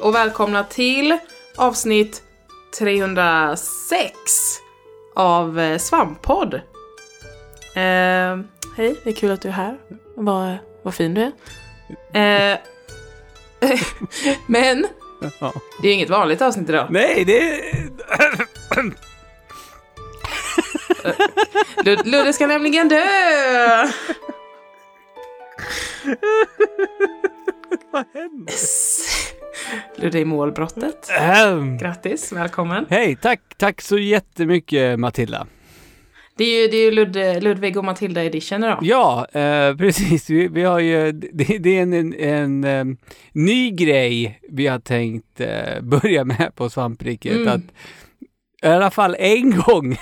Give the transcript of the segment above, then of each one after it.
Och välkomna till avsnitt 306 av eh, Svamppodd. Eh, hej, det är kul att du är här. Vad, vad fin du är. Eh, men det är inget vanligt avsnitt idag. Nej, det... Lud- Ludde ska nämligen dö! Vad händer? Ludde är i målbrottet. Ehm, Grattis, välkommen. Hej, tack, tack så jättemycket Matilda. Det är ju, det är ju Lud, Ludvig och Matilda edition idag. Ja, eh, precis. Vi, vi har ju, det, det är en, en, en em, ny grej vi har tänkt eh, börja med på Svampriket. Mm. Att i alla fall en gång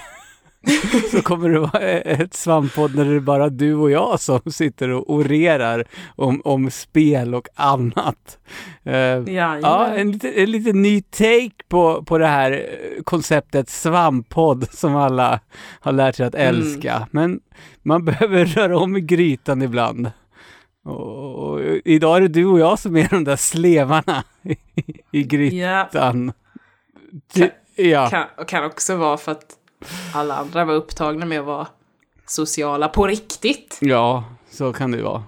så kommer det vara ett svamppodd när det är bara du och jag som sitter och orerar om, om spel och annat. Eh, Ja, Ja, en lite, en lite ny take på, på det här eh, konceptet svamppodd som alla har lärt sig att Mm. älska. Men man behöver röra om i grytan ibland. Och, och idag är det du och jag som är de där slevarna i, i grytan. Ja, Du, ja, kan, kan också vara för att alla andra var upptagna med att vara sociala på riktigt. ja, så kan det vara.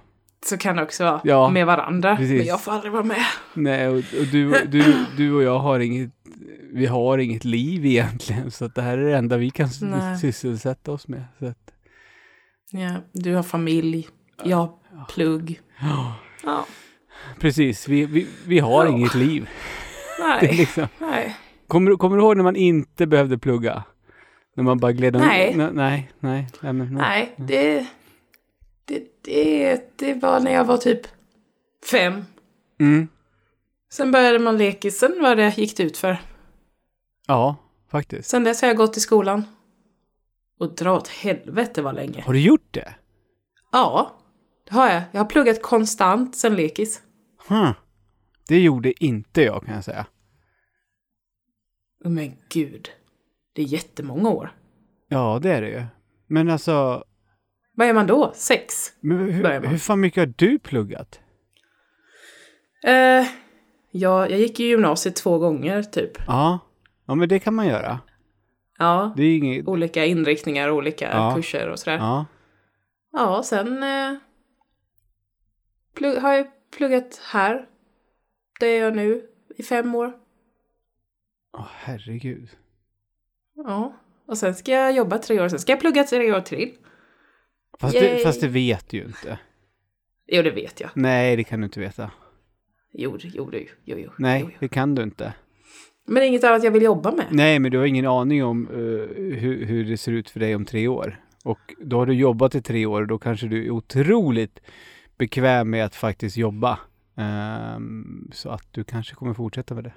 Så kan det också vara Ja, med varandra. precis. Men jag får aldrig vara med. Nej, och, och du, du, du och jag har inget, vi har inget liv egentligen. Så att det här är det enda vi kan Nej. sysselsätta oss med. Så att, Ja, du har familj, jag har plugg. ja. Ja, Precis, vi, vi, vi har Ja. inget liv. Nej, liksom, nej. kommer, kommer du ihåg när man inte behövde plugga? När man bara gled Nej. Nej, nej, nej. nej, nej. Det, det, det, det var när jag var typ fem. Mm. Sen började man lekisen, vad det gick det ut för. Ja, faktiskt. Sen dess har jag gått i skolan. Och dra åt helvete vad länge. Har du gjort det? Ja, det har jag. Jag har pluggat konstant sen lekis. Hm. Det gjorde inte jag kan jag säga. Men gud. Det är jättemånga år. Ja, det är det ju. Men alltså, Vad är man då? Sex? men Börjar hur, man. hur fan mycket har du pluggat? Eh, ja, jag gick i gymnasiet två gånger typ. Ja, ja men det kan man göra. Ja, Det är inget... olika inriktningar, olika Ja. kurser och sådär. Ja, Ja, sen eh, plugg, har jag pluggat här. Det är jag nu i fem år. Åh herregud. Ja, och sen ska jag jobba tre år. Sen ska jag plugga tre år till. Fast Yay. det, fast det vet du ju inte. Jo, det vet jag. Nej, det kan du inte veta. Jo, jo, det- jo, jo. Nej, jo, jo. det kan du inte. Men det är inget annat jag vill jobba med. Nej, men du har ingen aning om eh, hur, hur det ser ut för dig om tre år. Och då har du jobbat i tre år och då kanske du är otroligt bekväm med att faktiskt jobba. Ehm, så att du kanske kommer fortsätta med det.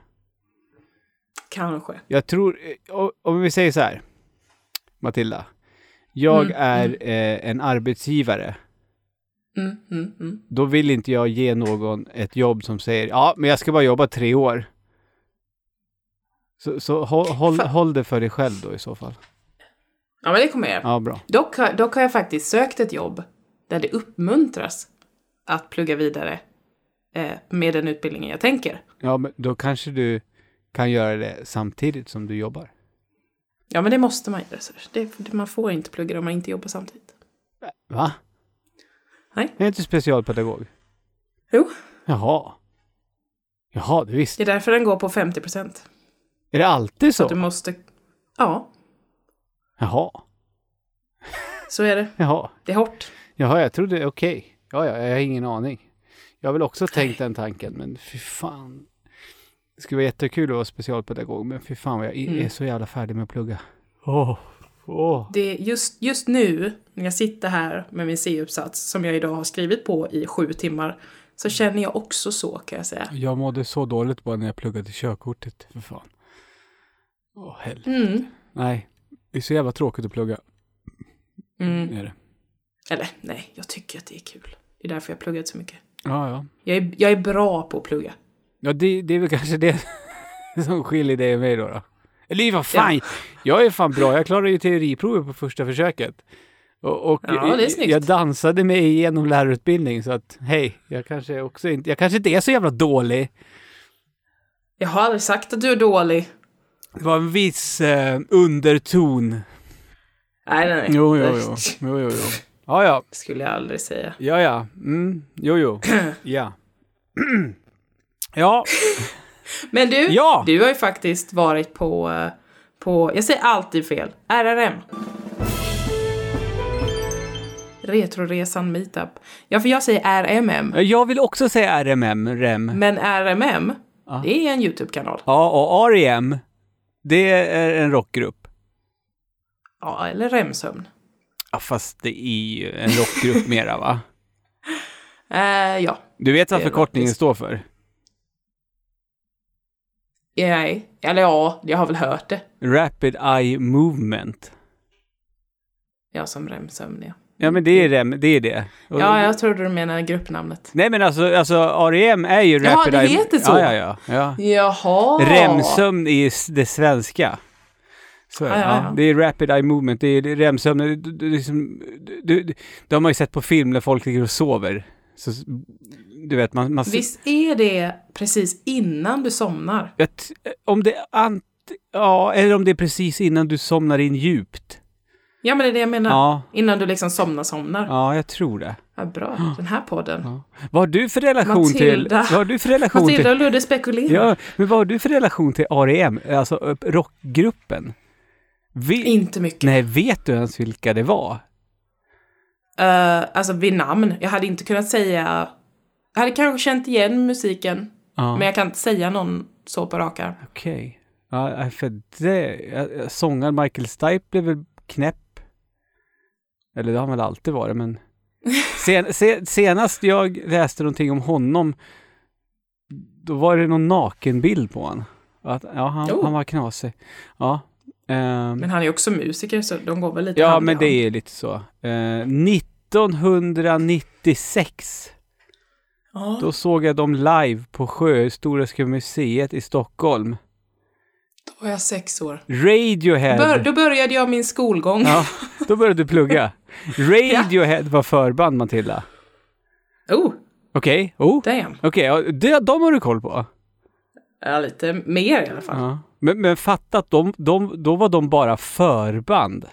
Kanske. Jag tror, eh, om vi säger så här, Matilda. Jag Mm, är mm. eh, en arbetsgivare. Mm, mm, mm. Då vill inte jag ge någon ett jobb som säger ja, men jag ska bara jobba tre år. Så, så håll, håll, håll det för dig själv då i så fall. Ja, men det kommer jag. Ja, bra. Dock, dock har jag faktiskt sökt ett jobb där det uppmuntras att plugga vidare eh, med den utbildningen jag tänker. Ja, men då kanske du kan göra det samtidigt som du jobbar. Ja, men det måste man göra. så Det, man får inte plugga om man inte jobbar samtidigt. Va? Nej. Jag är inte specialpedagog. Jo, Jaha. Jaha, det visste det är därför den går på 50 procent. Är det alltid så? Du måste... Ja, Jaha. så är det. Jaha. Det är hårt. Jaha, jag trodde, okej. Ja, ja, jag har ingen aning. Jag har väl också tänkt den tanken, men fy fan. Det skulle vara jättekul att vara specialpedagog, men fy fan vad jag Mm. är så jävla färdig med att plugga. Åh, åh. Det är just, just nu, när jag sitter här med min C-uppsats som jag idag har skrivit på i sju timmar, så känner jag också så kan jag säga. Jag mådde så dåligt bara när jag pluggade körkortet, för fan. Åh, helvete. Mm. Nej, det är så jävla tråkigt att plugga. Mm. Är det. Eller nej, jag tycker att det är kul. Det är därför jag har pluggat så mycket. Ja, ja. Jag är, jag är bra på att plugga. Ja, det, det är väl kanske det som skiljer dig och mig då. då. Eller vad fan, jag är fan bra. Jag klarade ju teoriprovet på första försöket. Och, och Ja, jag dansade mig igenom lärarutbildning så att hej, jag kanske också inte, jag kanske inte är så jävla dålig. Jag har aldrig sagt att du är dålig. Det var en viss eh, underton. Nej, nej, nej. Jo, jo, jo. Jo, jo, jo. Ja, ja. skulle jag aldrig säga. Ja, ja. Mm. Jo, jo. Ja. ja. Men du, Ja. du har ju faktiskt varit på, på, jag säger alltid fel, RRM. Retroresan Meetup. Ja, för jag säger RMM. Jag vill också säga RMM, REM. Men RMM, Ja. det är en YouTube-kanal. Ja, och R.E.M. Det är en rockgrupp. Ja, eller REM-sömn. Ja, fast det är ju en rockgrupp mera, va? Eh, ja. Du vet vad förkortningen står för? Nej, eller ja, jag har väl hört det. Rapid Eye Movement. Ja, som REM-sömn, ja. Ja, men det är REM, det är det. Och- Ja, jag trodde du menade gruppnamnet. Nej, men alltså, alltså R.E.M. är ju Jaha, Rapid det Eye... heter så. Ja, ja, ja. ja. Jaha! REM-sömn är s- det svenska. Så, det. Ja, ja. Det är Rapid Eye Movement, det är det REM-sömn. Det, det, det, liksom, det, det, det har man ju sett på film när folk ligger och sover. Så, du vet, man... man Visst är det precis innan du somnar? Jag t- om det ant, ja, eller om det är precis innan du somnar in djupt. Ja, men det är det jag menar. Ja, Innan du liksom somnar, somnar. ja, jag tror det. Ja, bra. Den här podden. Ja. Vad har du för relation till... Matilda. Vad har du för relation Matilda till... och Ludde spekulerar. Ja, men vad har du för relation till R.E.M., alltså upp- rockgruppen? Vi, Inte mycket. nej, vet du ens vilka det var? Eh, alltså vid namn. Jag hade inte kunnat säga... Jag hade kanske känt igen musiken, Ja, men jag kan inte säga någon så på rak arm. okej. Ja, för det... Sångaren Michael Stipe blev väl knäpp? Eller det har han väl alltid varit, men... Sen, se, senast jag läste någonting om honom, då var det någon nakenbild på honom. Att, ja, han, Oh. han var knasig. Ja. ehm, Men han är också musiker, så de går väl lite ja, hand men det är lite så. Eh, 1996, Ja. då såg jag dem live på Sjöhistoriska museet i Stockholm. Då var jag sex år. Radiohead. Bör, då började jag min skolgång. Ja, då började du plugga. Radiohead var förband, Matilda. Oh, Okej, oh. damn. Okej, ja, det- de har du koll på. Ja, lite mer i alla fall. Ja. Men, men fatta att de, de, då var de bara förband.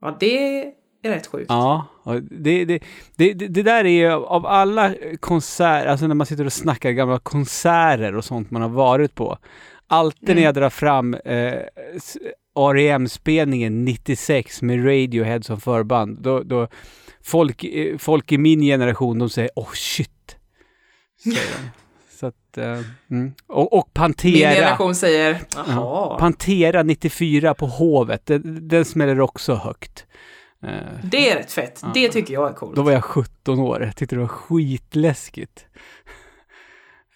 Ja, det är rätt sjukt. Ja, det, det, det, det, där är ju av alla konserter, alltså när man sitter och snackar gamla konserter och sånt man har varit på. Alltid när Mm. jag drar fram eh, R.E.M-spelningen 96 med Radiohead som förband, då, då folk, eh, folk i min generation, de säger åh oh, shit. Säger de. Så att, eh, mm. och, och Min Pantera. generation säger, jaha. Pantera 94 på Hovet, den, den smäller också högt. Eh, Det är rätt fett. Det tycker jag är coolt. då var jag 17 år, jag tyckte det var skitläskigt.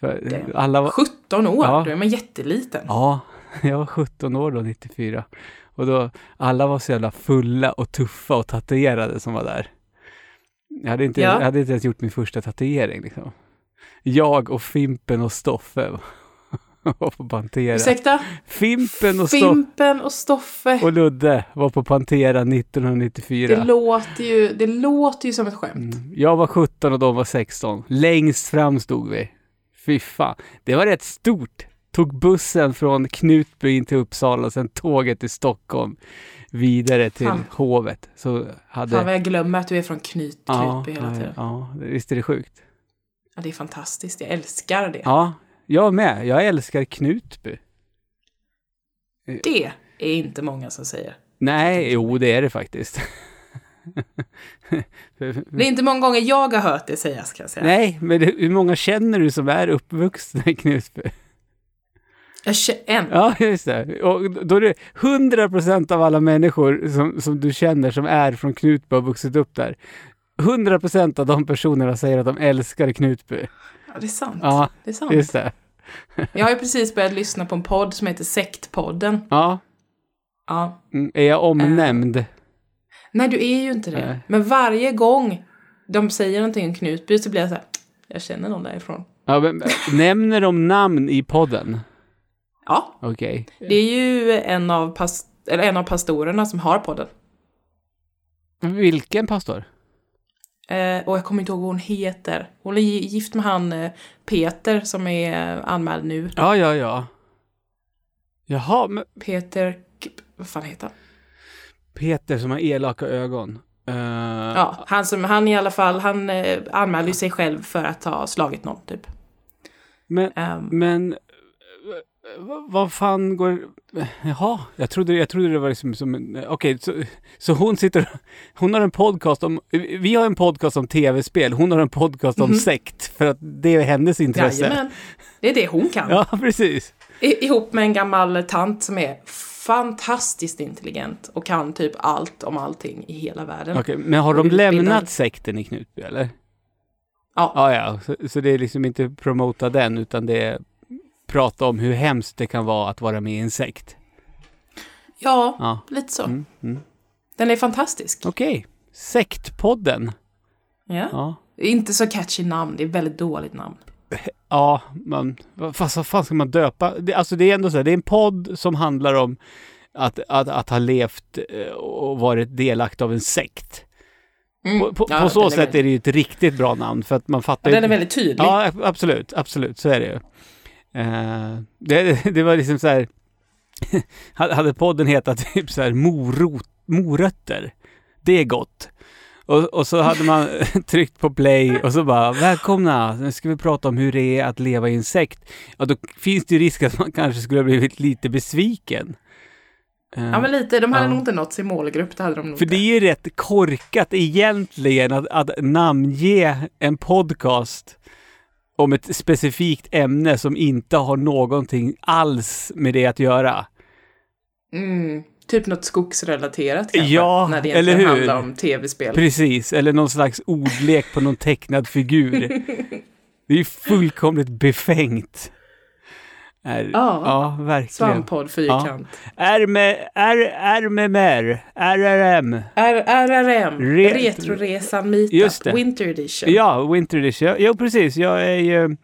Alla var, 17 år, Ja. då är man jätteliten. ja, jag var 17 år då, 94. Och då, alla var så jävla fulla och tuffa och tatuerade som var där. Jag hade inte, Ja. jag hade inte ens gjort min första tatuering liksom. Jag och Fimpen och Stoffe var på Pantera. Ursäkta? Fimpen och Fimpen och Stoffe. och Ludde var på Pantera 1994. Det låter, ju, det låter ju som ett skämt. Mm. Jag var 17 och de var 16. Längst fram stod vi. Fy fan. Det var rätt stort. Tog bussen från Knutby in till Uppsala och sen tåget till Stockholm vidare till Fan. hovet. Så hade... Fan vad jag glömmer att du är från Knyt, ja, Knutby hela ja, tiden. ja, visst är det sjukt? Ja, det är fantastiskt. Jag älskar det. Ja, jag med. Jag älskar Knutby. Det är inte många som säger. Nej, jo det är det faktiskt. Det är inte många gånger jag har hört det sägas kan jag säga. Nej, men hur många känner du som är uppvuxna i Knutby? Jag en. Ja, just det. Och då är det 100% av alla människor som, som du känner som är från Knutby och har vuxit upp där. 100% av de personerna säger att de älskar Knutby. Ja, det är sant. Ja, Det är sant. just det. Jag har ju precis börjat lyssna på en podd som heter Sektpodden. Ja, Ja. mm, är jag omnämnd? Nej, du är ju inte det. Nej. Men varje gång de säger någonting om Knutby så blir jag så här, jag känner någon därifrån. Ja, men, nämner de namn i podden? Ja, Okej. det är ju en av, pas- eller en av pastorerna som har podden. Vilken pastor? Eh, och jag kommer inte ihåg vad hon heter. Hon är gi- gift med han eh, Peter som är eh, anmäld nu. Ja, ja, ja. Jaha, men Peter... Vad fan heter han? Peter som har elaka ögon. Eh, Ja, han som, han i alla fall, han eh, anmälde sig själv för att ha slagit någon typ. Men, Ehm, men vad- fan går... Jaha, jag trodde, jag trodde det var liksom som. Okej, så, så hon sitter... Hon har en podcast om... Vi har en podcast om tv-spel, hon har en podcast om Mhm. sekt. För att det är hennes intresse. jajamän. Det är det hon kan. Ja, precis. I, ihop med en gammal tant som är fantastiskt intelligent och kan typ allt om allting i hela världen. Okej, men har de lämnat sekten i Knutby, eller? Ja. Ja, ja. Så, så det är liksom inte promota den, utan det är prata om hur hemskt det kan vara att vara med i en sekt. Ja, Ja. lite så. Mm, mm. Den är fantastisk. Okej. Sektpodden. Ja. Ja. Inte så catchy namn, det är väldigt dåligt namn. Ja, vad fast vad fan ska man döpa? Det, alltså det är ändå så här, det är en podd som handlar om att, att, att ha levt eh, och varit delaktig av en sekt. Mm. På, på, Ja, på så den är sätt väldigt- är det ju ett riktigt bra namn för att man fattar Ja, ju... den är väldigt tydlig. Ja, absolut, absolut, så är det ju. Eh, det, det var liksom så här, hade podden hetat typ så här morot, morötter, det är gott. Och, och så hade man tryckt på play och så bara välkomna, nu ska vi prata om hur det är att leva i en sekt. Ja, då finns det ju risk att man kanske skulle ha blivit lite besviken. Eh, Ja, men lite. De hade Ja. nog inte nått sin målgrupp, det hade de nog för det är ju rätt korkat egentligen att, att namnge en podcast om ett specifikt ämne som inte har någonting alls med det att göra. Mm. Typ något skogsrelaterat kanske. Ja, när det eller hur? handlar om tv-spel. Precis, eller någon slags ordlek på någon tecknad figur. Det är ju fullkomligt befängt. Är, Ja. ja, verkligen. Svamppodd fyrkant. Med mer, RRM. R- RRM, Re- Retroresan Meetup. Winter Edition. Ja, Winter Edition. Ja, jo, precis. Jag är ju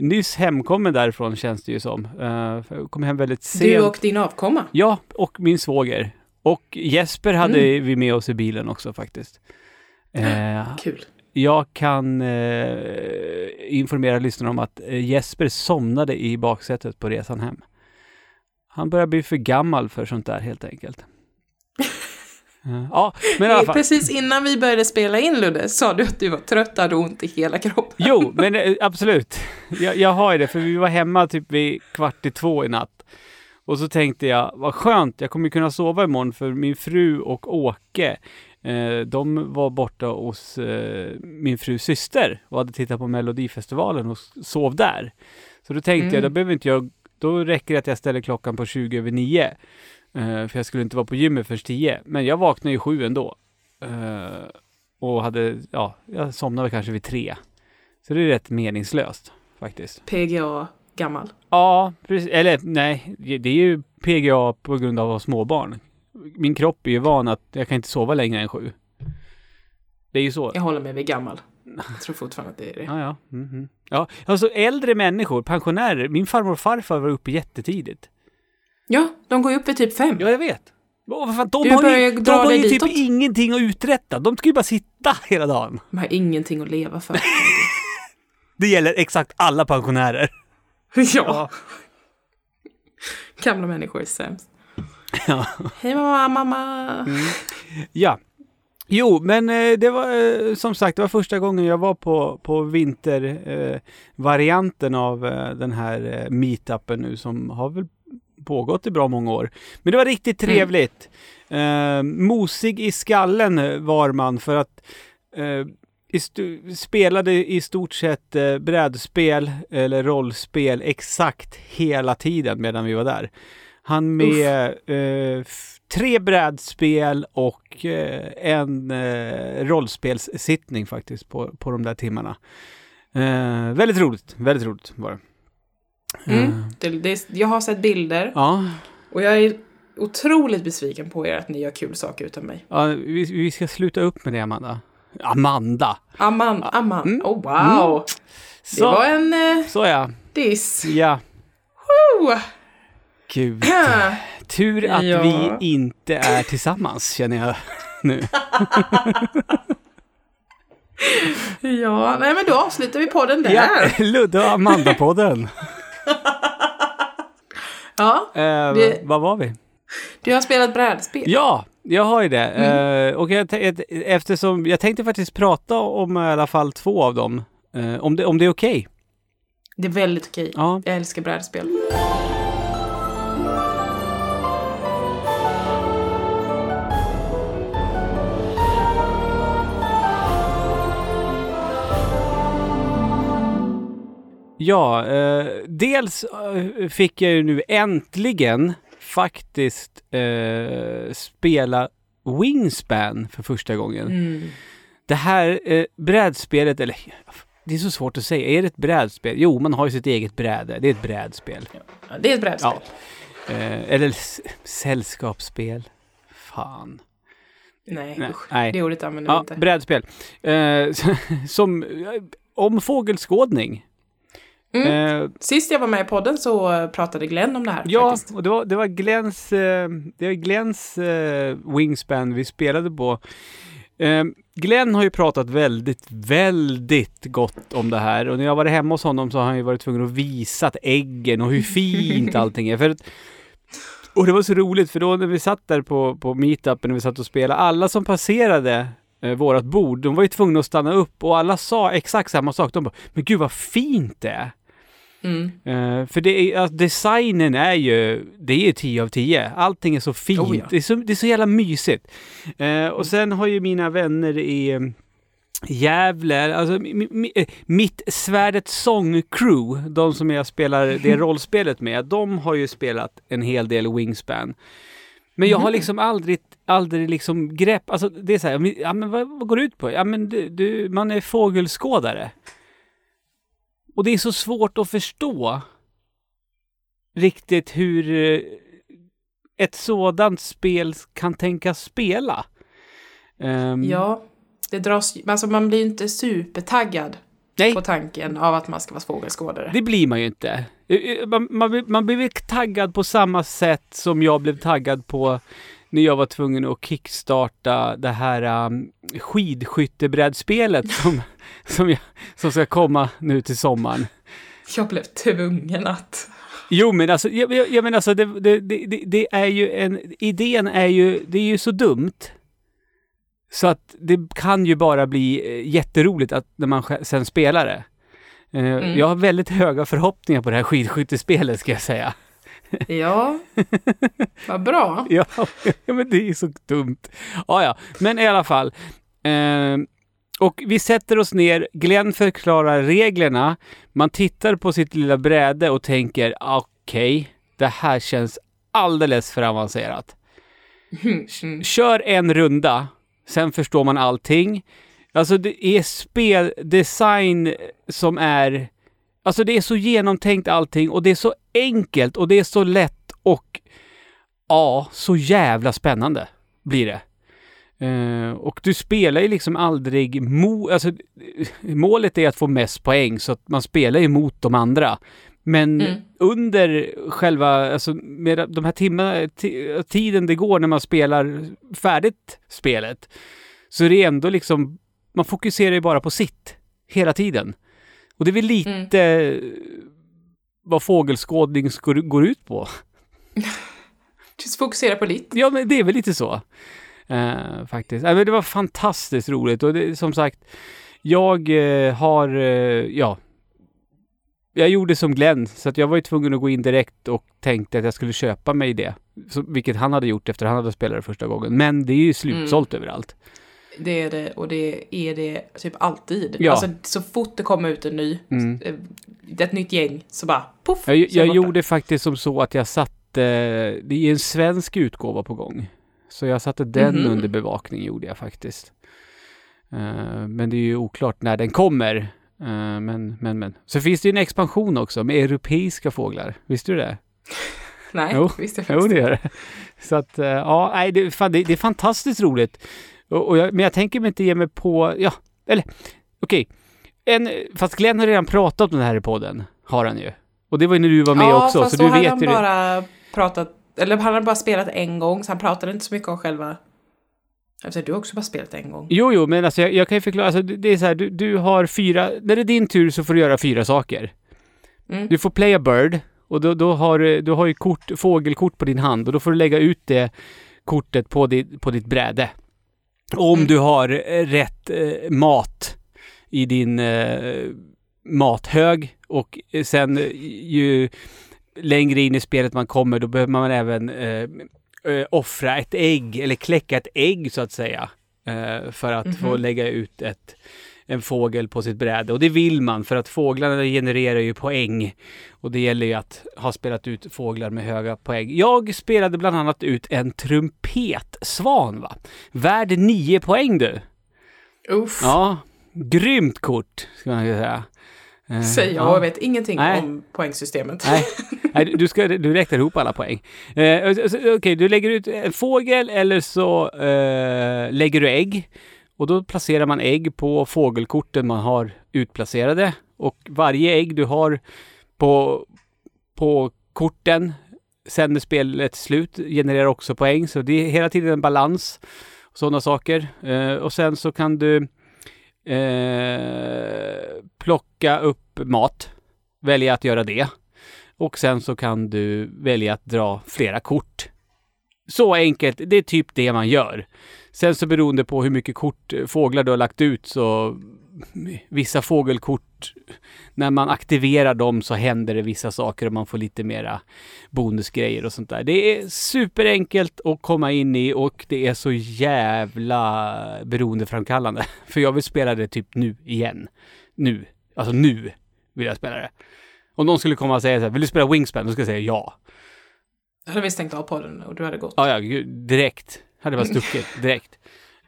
nyss hemkommen därifrån känns det ju som. Uh, jag kom hem väldigt sent. Du och din avkomma. Ja, och min svåger. Och Jesper hade Mm. vi med oss i bilen också faktiskt. Eh, Kul. Jag kan eh, informera lyssnarna om att eh, Jesper somnade i baksätet på resan hem. Han börjar bli för gammal för sånt där helt enkelt. Eh, ja, men i alla fall. Precis innan vi började spela in Ludde sa du att du var trött och hade ont i hela kroppen. Jo, men eh, absolut. Jag, jag har ju det, för vi var hemma typ vid kvart i två i natt. Och så tänkte jag, vad skönt, jag kommer kunna sova imorgon för min fru och Åke, eh, de var borta hos eh, min frus syster och hade tittat på Melodifestivalen och sov där. Så då tänkte jag, Mm. då behöver inte jag, då räcker det att jag ställer klockan på 20 över 9. Eh, för jag skulle inte vara på gymmet först 10. Men jag vaknade ju sju ändå. Eh, och hade, ja, jag somnade kanske vid tre. Så det är rätt meningslöst faktiskt. PGA gammal. Ja, precis. Eller nej, det är ju PGA på grund av att ha småbarn. Min kropp är ju van att jag kan inte sova längre än sju. Det är ju så. Jag håller mig vid gammal. Jag tror fortfarande att det är det. Ja, ja. mhm. Ja, alltså äldre människor, pensionärer. Min farmor och farfar var uppe jättetidigt. Ja, de går ju upp vid typ fem. Ja, jag vet. Vad fan, de Du har ju, de har ju typ ingenting att uträtta. De ska ju bara sitta hela dagen. De har ingenting att leva för. Det gäller exakt alla pensionärer. ja. Gamla människor är sämst. Ja. Hej mamma, mamma. Mm. Ja. Jo, men eh, det var eh, som sagt, det var första gången jag var på, på vintervarianten eh, av eh, den här eh, meetupen nu som har väl pågått i bra många år. Men det var riktigt trevligt. Eh, mosig i skallen var man för att eh, i spelade i stort sett eh, brädspel eller rollspel exakt hela tiden medan vi var där. Han med eh, tre brädspel och eh, en eh, rollspelssittning faktiskt på, på de där timmarna. Eh, väldigt roligt, väldigt roligt var det. Mm. Eh, Det, det, jag har sett bilder ja, och jag är otroligt besviken på er att ni gör kul saker utan mig. ja vi, vi ska sluta upp med det Amanda. Amanda! Amman, Amman. Mm. Oh wow. Det Så, var en eh, så ja. diss. Ja, Oh. Gud. Tur att Ja. vi inte är tillsammans känner jag nu. Ja, nej men då avslutar vi podden där. Ja, Ludde och Amanda-podden. Ja, Eh, Det- Vad var vi? du har spelat brädspel. Ja, jag har ju det. Eh, och jag, eftersom, jag tänkte faktiskt prata om i alla fall två av dem. Eh, om, det, om det är okej. Det är väldigt okej. Ja. Jag älskar brädspel. Ja, eh, dels eh, fick jag ju nu äntligen faktiskt eh, spela Wingspan för första gången. Mm. Det här eh, brädspelet, eller det är så svårt att säga. Är det ett brädspel? Jo, man har ju sitt eget bräde. Det är ett brädspel. Ja, det är ett brädspel. Eh, eller sällskapsspel. Fan. Nej, Nej, usch. nej. Det ordet använder vi Ja, inte. brädspel. Eh, som, om fågelskådning. Mm. Eh, Sist jag var med i podden så pratade Glenn om det här ja, faktiskt. och det var, det var Glens, eh, det var Glens eh, Wingspan vi spelade på. Eh, Glenn har ju pratat väldigt, väldigt gott om det här och när jag var hemma hos honom så har han ju varit tvungen att visa att äggen och hur fint allting är. För att, och det var så roligt för då när vi satt där på, på meetupen när vi satt och spelade, alla som passerade eh, vårat bord, de var ju tvungna att stanna upp och alla sa exakt samma sak. De bara, men gud vad fint det är! Mm. Eh, för det är, alltså, designen är ju, det är 10 av 10. Allting är så fint. Oh, ja. det, är så, det är så jävla mysigt. Eh, och sen har ju mina vänner i eh, Gävle, alltså mi, mi, mitt Svärdet Sång-crew, de som jag spelar det rollspelet med, de har ju spelat en hel del Wingspan. Men jag har Mhm. liksom aldrig, aldrig liksom grepp, alltså det är så här, ja men vad, vad går det ut på? Ja men du, du, man är fågelskådare. Och det är så svårt att förstå riktigt hur eh, ett sådant spel kan tänkas spela. Ehm, Ja, det dras Alltså man blir ju inte supertaggad Nej, på tanken av att man ska vara fågelskådare. det blir man ju inte. Eh, eh, Man, man, man blir väl taggad på samma sätt som jag blev taggad på när jag var tvungen att kickstarta det här um, skidskyttebrädspelet som, som, jag, som ska komma nu till sommaren. Jag blev tvungen att... Jo, men alltså, jag, jag, jag menar alltså, det, det, det, det- är ju en, idén är ju, det är ju så dumt. Så att det kan ju bara bli eh, jätteroligt att, när man sen spelar det. Eh, Mm. Jag har väldigt höga förhoppningar på det här skidskyttespelet ska jag säga. Ja, vad bra. Ja, men det är så dumt. Ja, ja, men i alla fall. Eh, och vi sätter oss ner, Glenn förklarar reglerna, man tittar på sitt lilla bräde och tänker okej, det här känns alldeles för avancerat. Mm. Kör en runda, sen förstår man allting. Alltså det är speldesign som är... Alltså det är så genomtänkt allting och det är så enkelt och det är så lätt och ja, så jävla spännande blir det. Eh, och du spelar ju liksom aldrig mo... Alltså, målet är att få mest poäng så att man spelar ju mot de andra. Men Mm. under själva, alltså med de här timmarna, ti- tiden det går när man spelar färdigt spelet, så är det ändå liksom, man fokuserar ju bara på sitt hela tiden. Och det är väl lite Mm. Vad fågelskådning går, ut på. Just fokusera på ditt. Ja, men det är väl lite så. Eh, faktiskt. Men det var fantastiskt roligt och det, som sagt, jag eh, har, eh, ja, jag gjorde som Glenn, så att jag var ju tvungen att gå in direkt och tänkte att jag skulle köpa mig det. Så, vilket han hade gjort efter han hade spelat det första gången. Men det är ju slutsålt överallt. Det är det, och det är det typ alltid. Ja. Alltså så fort det kommer ut en ny, Mm. eh, ett nytt gäng, så bara poff! Jag, jag gjorde faktiskt som så att jag satte, det är en svensk utgåva på gång. Så jag satte den Mhm. under bevakning gjorde jag faktiskt. Eh, men det är ju oklart när den kommer. Eh, men, men, men. Så finns det ju en expansion också med europeiska fåglar. Visste du det? Nej, Jo, visst jag Jo, faktiskt. det gör det. Så att, eh, ja, nej, det, fan, det, det är fantastiskt roligt. Och, och jag, men jag tänker mig inte ge mig på, ja, eller okej. En, fast Glenn har redan pratat om det här i podden, har han ju. Och det var ju när du var med ja, också, fast så då du vet han ju det. bara pratat, eller han hade bara spelat en gång, så han pratade inte så mycket om själva Alltså, du har också bara spelat en gång. Jo, jo, men alltså jag, jag kan ju förklara. Alltså, det det är så här, du, du har fyra... När det är din tur så får du göra fyra saker. Mm. Du får play a bird och då, då har du, har ju kort, fågelkort på din hand och då får du lägga ut det kortet på, ditt på ditt bräde. Om Mm. du har eh, rätt eh, mat i din eh, mathög och eh, sen eh, ju längre in i spelet man kommer då behöver man även eh, offra ett ägg eller kläcka ett ägg så att säga. För att få Mhm. lägga ut ett, en fågel på sitt bräde. Och det vill man för att fåglarna genererar ju poäng. Och det gäller ju att ha spelat ut fåglar med höga poäng. Jag spelade bland annat ut en trumpetsvan va? Värd nio poäng du. Uff, Ja, grymt kort ska man säga. Eh, säger jag ja. och vet ingenting Nej. om poängsystemet. Nej, nej du, ska, du räknar ihop alla poäng. Eh, Okej, du lägger ut en fågel eller så eh, lägger du ägg. Och då placerar man ägg på fågelkorten man har utplacerade. Och varje ägg du har på, på korten sen när spelet är slut genererar också poäng. Så det är hela tiden en balans. och Sådana saker. Eh, och sen så kan du eh, plocka upp mat. Välja att göra det. Och sen så kan du välja att dra flera kort. Så enkelt, det är typ det man gör. Sen så beroende på hur mycket kort eh, fåglar du har lagt ut så vissa fågelkort, när man aktiverar dem så händer det vissa saker och man får lite mera bonusgrejer och sånt där. Det är superenkelt att komma in i och det är så jävla beroendeframkallande. För jag vill spela det typ nu igen. Nu. Alltså nu vill jag spela det. Om någon skulle komma och säga så här, vill du spela Wingspan? Då ska jag säga ja. Jag hade vi stängt av podden och du hade gått. Ja, ja, direkt. Hade bara stuckit direkt.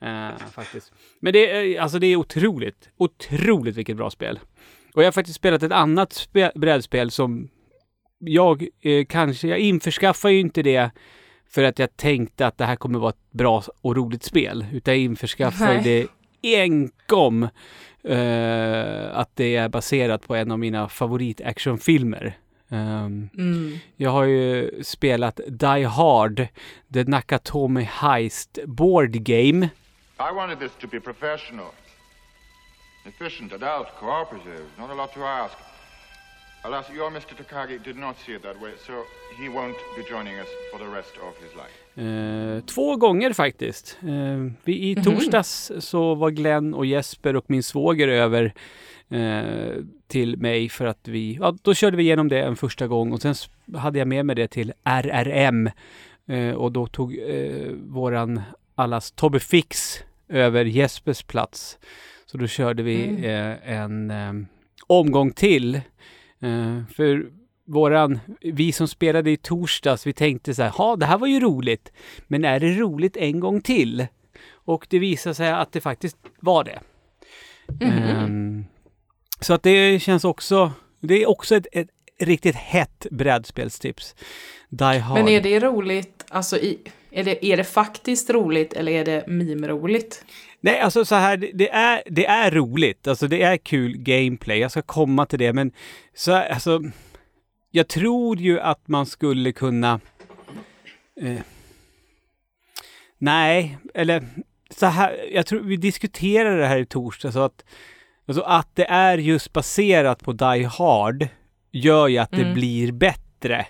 Eh, faktiskt. Men det är, alltså det är otroligt, otroligt vilket bra spel. Och jag har faktiskt spelat ett annat spe, brädspel som jag eh, kanske, jag införskaffar ju inte det för att jag tänkte att det här kommer vara ett bra och roligt spel. Utan jag Nej. det enkom eh, att det är baserat på en av mina favoritactionfilmer. Um, Mm. jag har ju spelat Die Hard, The Nakatomi Heist Board Game. I wanted this to be professional, efficient, adult, cooperative, not a lot to ask. Alas, your Mr. Takagi did not see it that way, so he won't be joining us for the rest of his life. Eh, två gånger faktiskt. Eh, vi, I Mhm. torsdags så var Glenn och Jesper och min svåger över eh, till mig för att vi, ja då körde vi igenom det en första gång och sen hade jag med mig det till RRM eh, och då tog eh, våran allas Tobbe Fix över Jespers plats. Så då körde vi Mm. eh, en eh, omgång till. För våran, vi som spelade i torsdags, vi tänkte så här, ja det här var ju roligt, men är det roligt en gång till? Och det visade sig att det faktiskt var det. Mhm. Ehm, så att det känns också, det är också ett, ett riktigt hett brädspelstips. Die Hard. Men är det roligt, alltså i, är, det, är det faktiskt roligt eller är det meme-roligt? Nej, alltså så här, det, det, är, det är roligt. Alltså det är kul gameplay. Jag ska komma till det, men så här, alltså. Jag tror ju att man skulle kunna. Eh, nej, eller så här. Jag tror vi diskuterade det här i torsdag så att. Alltså att det är just baserat på Die Hard gör ju att det Mm. blir bättre.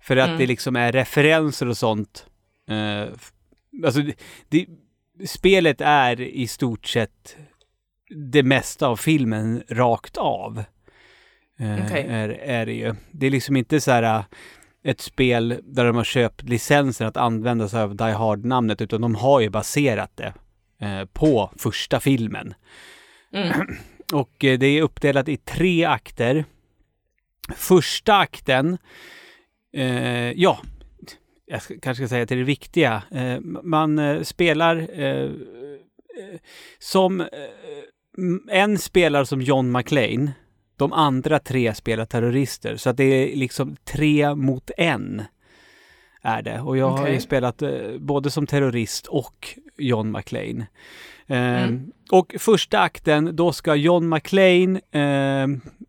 För att Mm. det liksom är referenser och sånt. Eh, f- alltså det, det, spelet är i stort sett det mesta av filmen rakt av. Eh, Okej. är, är det ju. Det är liksom inte så här äh, ett spel där de har köpt licensen att använda sig av Die Hard-namnet, utan de har ju baserat det eh, på första filmen. Mm. Och eh, det är uppdelat i tre akter. Första akten, eh, ja, jag ska, kanske ska säga till det viktiga. Eh, man eh, spelar eh, eh, som eh, m- en spelar som John McClane. De andra tre spelar terrorister. Så att det är liksom tre mot en. Är det. Och jag har ju spelat både som terrorist och John McClane. Eh, Mm. Och första akten, då ska John McClane, eh,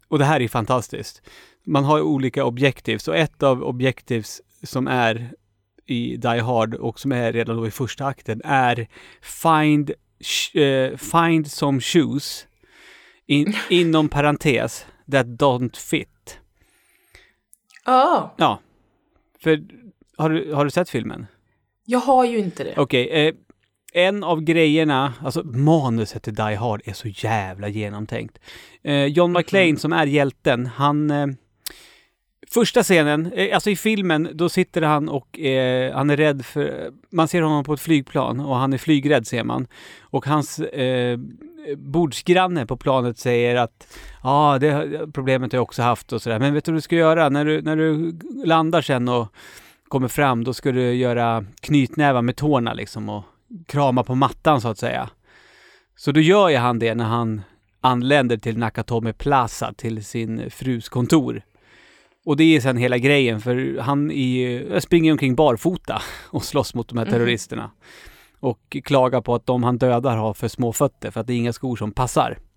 och det här är fantastiskt. Man har olika objektiv, så ett av objektivs som är i Die Hard och som är redan då i första akten är Find, eh, find some shoes in, inom parentes that don't fit. Ja, Ja, för har du, har du sett filmen? jag har ju inte det. Okej, eh, en av grejerna, alltså manuset till Die Hard är så jävla genomtänkt. Eh, John McClane som är hjälten, han... Eh, första scenen, eh, alltså i filmen, då sitter han och eh, han är rädd för... Man ser honom på ett flygplan och han är flygrädd ser man. Och hans eh, bordsgranne på planet säger att ja, det problemet har jag också haft och sådär. Men vet du vad du ska göra? När du, när du landar sen och kommer fram, då ska du göra knytnävar med tårna liksom och krama på mattan så att säga. Så då gör ju han det när han anländer till Nakatomi Plaza, till sin frus kontor. Och det är sen hela grejen, för han är, springer omkring barfota och slåss mot de här Mhm. terroristerna. Och klagar på att de han dödar har för små fötter, för att det är inga skor som passar.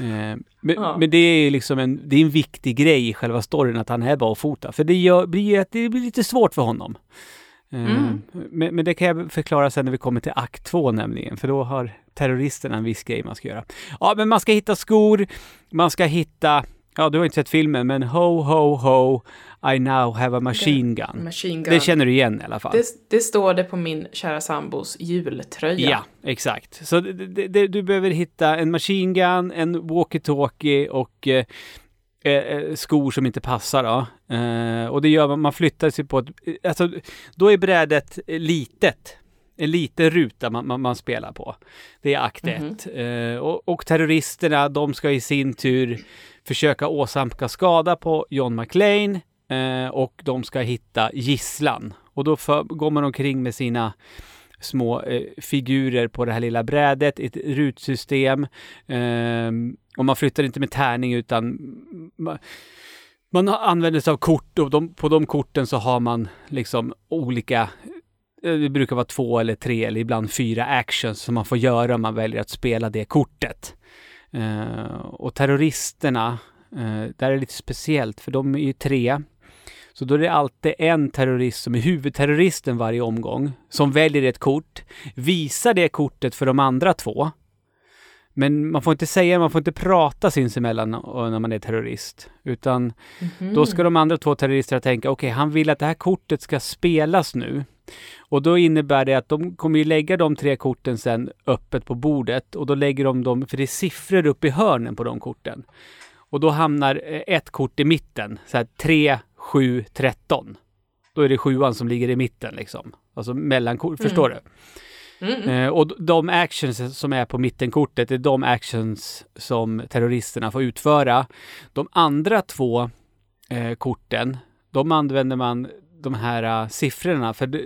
Eh, men, Ja. men det är liksom en, det är en viktig grej i själva storyn att han är barfota. För det, gör, blir, det blir lite svårt för honom. Eh, Mm. men, men det kan jag förklara sen när vi kommer till akt två nämligen, för då har terroristerna en viss grej man ska göra. Ja, men man ska hitta skor, man ska hitta, ja du har inte sett filmen, men ho ho ho, I now have a machine gun. Machine gun. Det känner du igen i alla fall. det, det står det på min kära sambos jultröja. Ja, exakt. Så det, det, du behöver hitta en machine gun, en walkie-talkie och eh, eh, skor som inte passar då. Eh, och det gör man, man flyttar sig på ett, alltså då är brädet eh, litet. En liten ruta man, man, man spelar på. Det är akt Mhm. ett. Eh, och, och terroristerna, de ska i sin tur försöka åsamka skada på John eh, och de ska hitta gisslan. Och då för, går man omkring med sina små eh, figurer på det här lilla brädet, ett rutsystem. Eh, och man flyttar inte med tärning utan man, man använder sig av kort och de, på de korten så har man liksom olika eh, det brukar vara två eller tre eller ibland fyra actions som man får göra om man väljer att spela det kortet. Eh, och terroristerna, eh, där är det lite speciellt för de är ju tre. Så då är det alltid en terrorist som är huvudterroristen varje omgång, som väljer ett kort, visar det kortet för de andra två. Men man får inte säga, man får inte prata sinsemellan när när man är terrorist. Utan Mhm. då ska de andra två terroristerna tänka, okej, han vill att det här kortet ska spelas nu. Och då innebär det att de kommer ju lägga de tre korten sen öppet på bordet och då lägger de dem, för det är siffror upp i hörnen på de korten. Och då hamnar eh, ett kort i mitten, så här 3, 7, 13. Då är det sjuan som ligger i mitten liksom. Alltså mellankort, Mm. förstår du? Mm, mm. Eh, och de actions som är på mittenkortet är de actions som terroristerna får utföra. De andra två eh, korten, de använder man de här eh, siffrorna för det,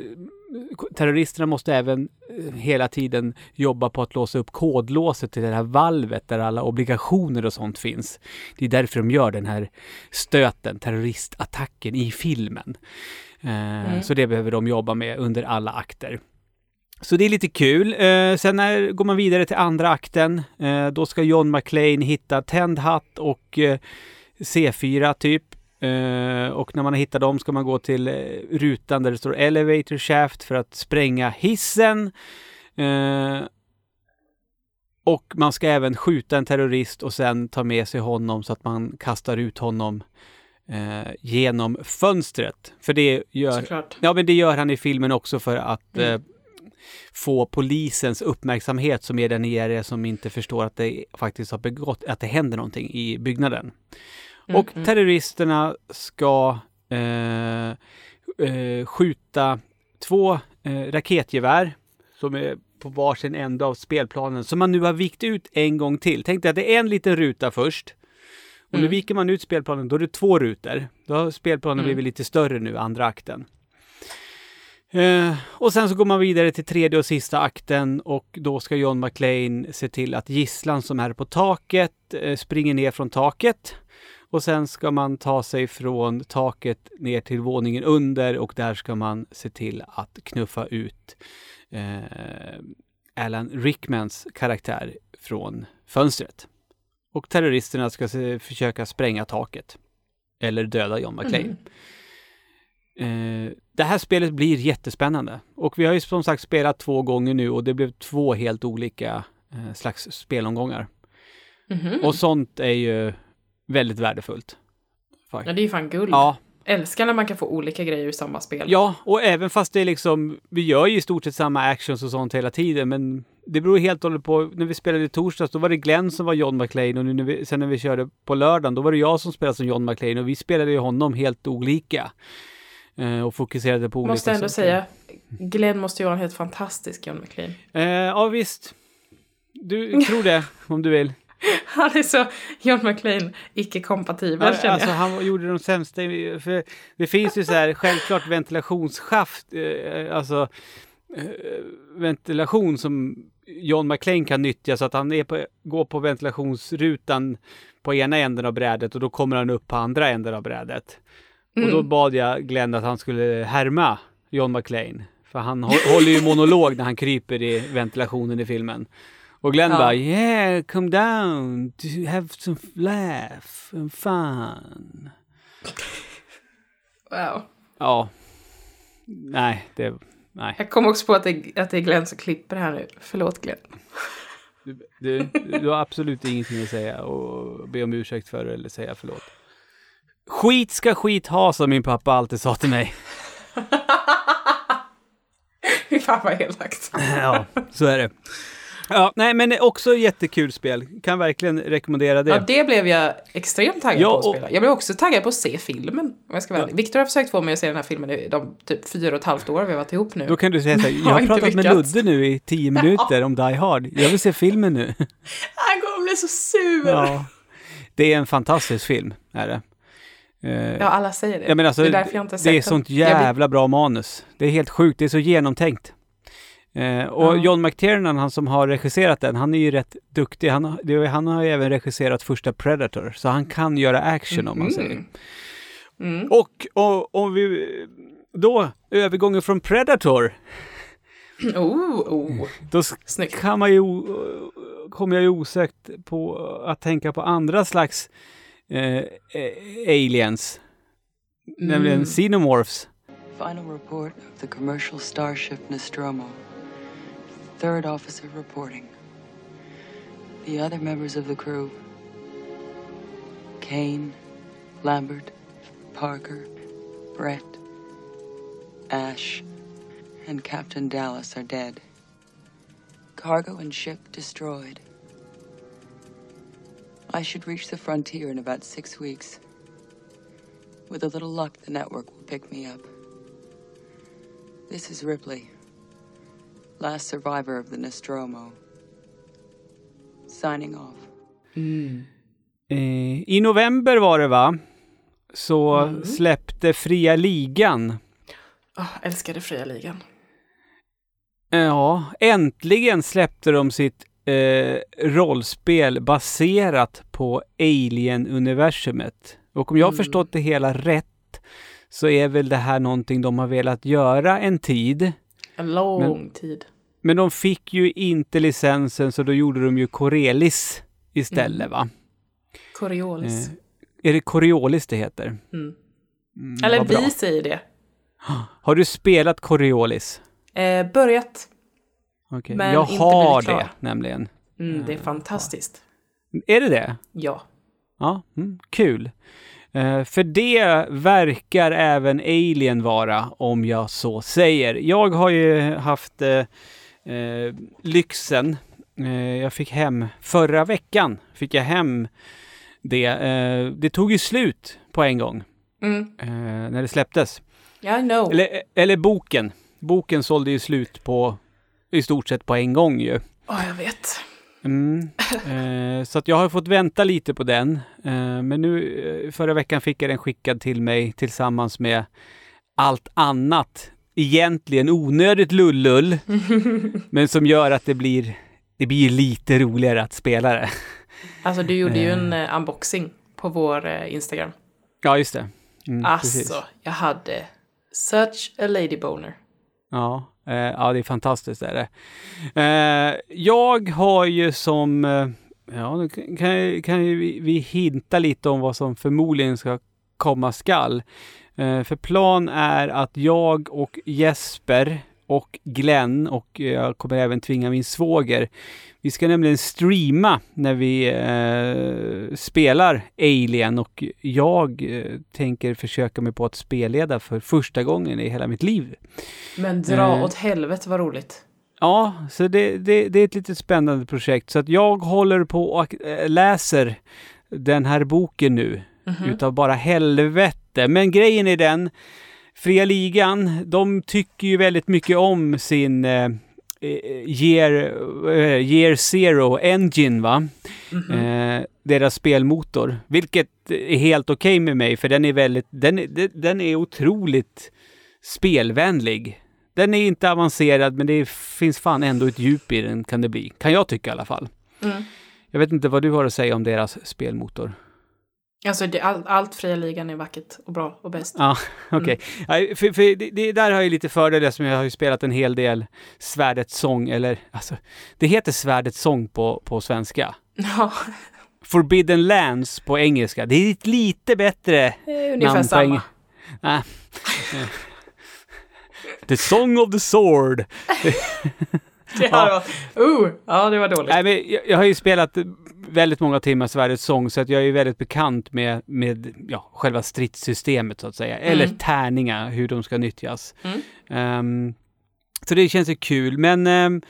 terroristerna måste även hela tiden jobba på att låsa upp kodlåset till det här valvet där alla obligationer och sånt finns. Det är därför de gör den här stöten, terroristattacken i filmen. Eh, Mm. Så det behöver de jobba med under alla akter. Så det är lite kul. Eh, sen när, går man vidare till andra akten. Eh, då ska John McClane hitta tänd hatt och eh, C4 typ. Eh, och när man har hittat dem ska man gå till eh, rutan där det står Elevator Shaft för att spränga hissen. Eh, och man ska även skjuta en terrorist och sen ta med sig honom så att man kastar ut honom genom fönstret. För det gör, Såklart. Ja, men det gör han i filmen också för att Mm. få polisens uppmärksamhet som är där nere som inte förstår att det faktiskt har begått, att det händer någonting i byggnaden. Mm, och mm. terroristerna ska eh, eh, skjuta två eh, raketgevär som är på varsin ände av spelplanen som man nu har vikt ut en gång till. Tänk dig att det är en liten ruta först. Och nu Mm. viker man ut spelplanen, då är det två rutor. Då har spelplanen Mm. blivit lite större nu, andra akten. Eh, och sen så går man vidare till tredje och sista akten och då ska John McClane se till att gisslan som är på taket eh, springer ner från taket. Och sen ska man ta sig från taket ner till våningen under och där ska man se till att knuffa ut eh, Alan Rickmans karaktär från fönstret. Och terroristerna ska se, försöka spränga taket. Eller döda John McClane. Mm. eh, det här spelet blir jättespännande. Och vi har ju som sagt spelat två gånger nu och det blev två helt olika eh, slags spelomgångar. Mhm. Och sånt är ju väldigt värdefullt. Ja, det är ju fan guld. Ja, Älskar när man kan få olika grejer ur samma spel. ja, och även fast det är liksom, vi gör ju i stort sett samma actions och sånt hela tiden, men det beror helt och hållet på, när vi spelade i torsdags, då var det Glenn som var John McClane och nu när vi, sen när vi körde på lördagen, då var det jag som spelade som John McClane och vi spelade ju honom helt olika. Eh, och fokuserade på olika Måste ändå saker. säga, Glenn måste ju vara en helt fantastisk John McClane. Eh, ja, visst. Du tror det, om du vill. Han är så John McClane icke-kompatibel Men, känner alltså jag. han gjorde de sämsta, för det finns ju så här självklart ventilationsschaft, eh, alltså eh, ventilation som John McClane kan nyttja så att han på, går på ventilationsrutan på ena änden av brädet och då kommer han upp på andra änden av brädet. Och då Mm. bad jag Glenn att han skulle härma John McClane. För han hå- håller ju monolog när han kryper i ventilationen i filmen. Och Glenn Ja. bara yeah, come down, to have some laugh and fun. Wow. Ja. Nej, det... Nej. Jag kom också på att det, att det är Glenn som klipper här nu. Förlåt Glenn. Du, du, du har absolut ingenting att säga och be om ursäkt för eller säga förlåt. Skit ska skit ha, som min pappa alltid sa till mig. Fy fan vad elakt. ja, så är det. Ja, nej, men också jättekul spel. Kan verkligen rekommendera det. Ja, det blev jag extremt taggad Ja, på att och- spela. Jag blev också taggad på att se filmen. Om jag ska vara Ja. Viktor har försökt få mig att se den här filmen i de typ fyra och ett halvt år vi har varit ihop nu. Då kan du säga så här, jag Har pratat med. Ludde nu i tio minuter om Die Hard. Jag vill se filmen nu. Han kommer bli så sur! Ja. Ja. Det är en fantastisk film, är det. Eh, alla säger det. Ja, men alltså, det är därför jag inte har sett det är den. sånt jävla bra manus. Det är helt sjukt, det är så genomtänkt. Eh, och Ja. John McTiernan, han som har regisserat den, han är ju rätt duktig. Han, har- han har ju även regisserat första Predator, så han kan göra action om man säger. Mm. Mm. Och, om vi då, övergången från Predator, Oh, oh. då Snyggt. kan man ju, kommer jag ju osökt på att tänka på andra slags eh, eh, aliens. Nämligen Mm. Xenomorphs. Final report of the commercial starship Nostromo. Third officer reporting. The other members of the crew Kane, Lambert, Parker, Brett, Ash, and Captain Dallas are dead. Cargo and ship destroyed. I should reach the frontier in about six weeks. With a little luck, the network will pick me up. This is Ripley, last survivor of the Nostromo. Signing off. Mm. Eh, I november var det va? Så Mm. släppte Fria Ligan. Oh, älskade Fria Ligan. Ja, äntligen släppte de sitt eh, rollspel baserat på Alien-universumet. Och om jag har Mm. förstått det hela rätt så är väl det här någonting de har velat göra en tid. En lång tid. Men de fick ju inte licensen så då gjorde de ju Corelis istället Mm. va? Coriolis. Eh, är det Coriolis det heter? Mm. Mm, Eller vad bra. vi säger det. Har du spelat Coriolis? Eh, börjat. Okej. Men Jag inte har klar. det nämligen. Mm, det är fantastiskt. Är det det? Ja. Ja, mm, kul. Eh, för det verkar även Alien vara, om jag så säger. Jag har ju haft eh, eh, lyxen. Eh, jag fick hem, förra veckan fick jag hem det. Det tog ju slut på en gång Mm. när det släpptes. I know. Eller, eller boken. Boken sålde ju slut på i stort sett på en gång ju. Ja, jag vet. Mm. Eh, så att jag har fått vänta lite på den. Eh, men nu eh, förra veckan fick jag den skickad till mig tillsammans med allt annat. Egentligen onödigt lullull. men som gör att det blir, det blir lite roligare att spela det. Alltså du gjorde ju en eh, unboxing på vår eh, Instagram. Ja, just det. Mm, precis. Alltså, jag hade such a lady boner. Ja, eh, ja, det är fantastiskt är det. Eh, jag har ju som, eh, ja, nu kan- kan, kan ju vi, vi hinta lite om vad som förmodligen ska komma skall. Eh, för plan är att jag och Jesper och Glenn och jag kommer även tvinga min svåger. Vi ska nämligen streama när vi eh, spelar Alien och jag eh, tänker försöka mig på att spelleda för första gången i hela mitt liv. Men dra Eh. åt helvete vad roligt. Ja, så det, det, det är ett lite spännande projekt. Så att jag håller på och äh, läser den här boken nu. Mhm. Utav bara helvete. Men grejen är den, Fria Ligan, de tycker ju väldigt mycket om sin eh, eh, year, eh, year Zero Engine, va? Mhm. Eh, deras spelmotor. Vilket är helt okej med mig, för den är väldigt, den, är- den- den är otroligt spelvänlig. Den är inte avancerad, men det finns fan ändå ett djup i den, kan det bli. Kan jag tycka i alla fall. Mm. Jag vet inte vad du har att säga om deras spelmotor. Alltså det, all, allt fria ligan är vackert och bra och bäst. Ja, okej. Nej, För, för det, det, där har jag lite fördelar som jag har ju spelat en hel del Svärdets sång, eller alltså, det heter Svärdets sång på, på svenska. Ja, Forbidden Lands på engelska. Det är ett lite bättre namn ungefär på samma. eng-. The Song of the Sword. Det hade varit, uh, ja det var dåligt. Nej, men jag, jag har ju spelat väldigt många timmar Svärdets sång, så att jag är väldigt bekant med, med ja, själva stridssystemet så att säga. Eller Mm. tärningar, hur de ska nyttjas. Mm. Ehm, så det känns ju kul. Men ehm,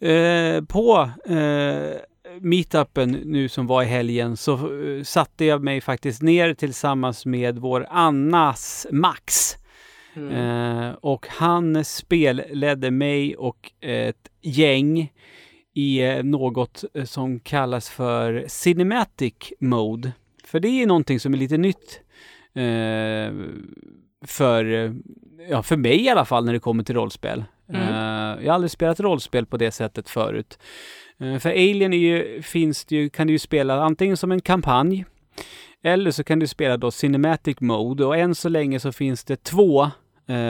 eh, på eh, meetupen nu som var i helgen så eh, satte jag mig faktiskt ner tillsammans med vår Annas Max. Mm. Eh, och han spelledde mig och ett gäng i eh, något eh, som kallas för Cinematic Mode. För det är någonting som är lite nytt eh, för, eh, ja, för mig i alla fall när det kommer till rollspel. Mm. Eh, jag har aldrig spelat rollspel på det sättet förut. Eh, för Alien ju, finns det ju, kan du ju spela antingen som en kampanj eller så kan du spela då Cinematic Mode och än så länge så finns det två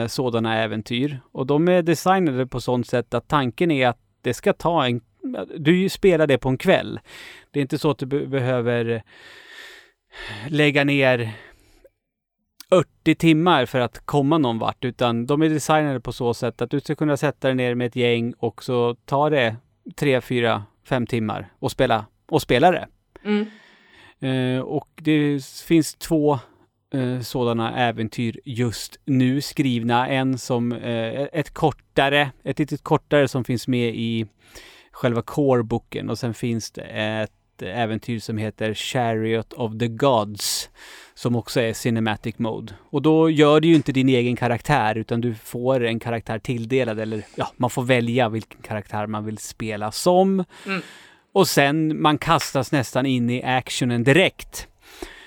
sådana äventyr. Och de är designade på sånt sätt att tanken är att det ska ta en... Du spelar det på en kväll. Det är inte så att du be- behöver lägga ner 80 timmar för att komma någon vart, utan de är designade på så sätt att du ska kunna sätta dig ner med ett gäng och så tar det 3, 4, 5 timmar och spela, och spela det. Mm. Eh, och det finns två eh, sådana äventyr just nu skrivna. En som eh, ett kortare, ett litet kortare som finns med i själva core-boken och sen finns det ett äventyr som heter Chariot of the Gods som också är Cinematic Mode. Och då gör du ju inte din egen karaktär utan du får en karaktär tilldelad eller ja, man får välja vilken karaktär man vill spela som. Mm. Och sen man kastas nästan in i actionen direkt.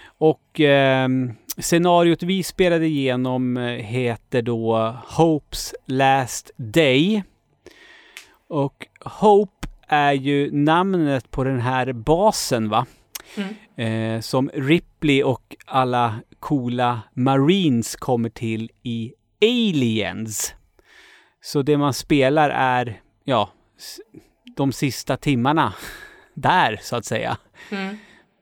Och ehm, scenariot vi spelade igenom eh, heter då Hopes Last Day. Och Hope är ju namnet på den här basen va? Mm. Eh, som Ripley och alla coola Marines kommer till i Aliens. Så det man spelar är, ja, de sista timmarna där så att säga. Mm.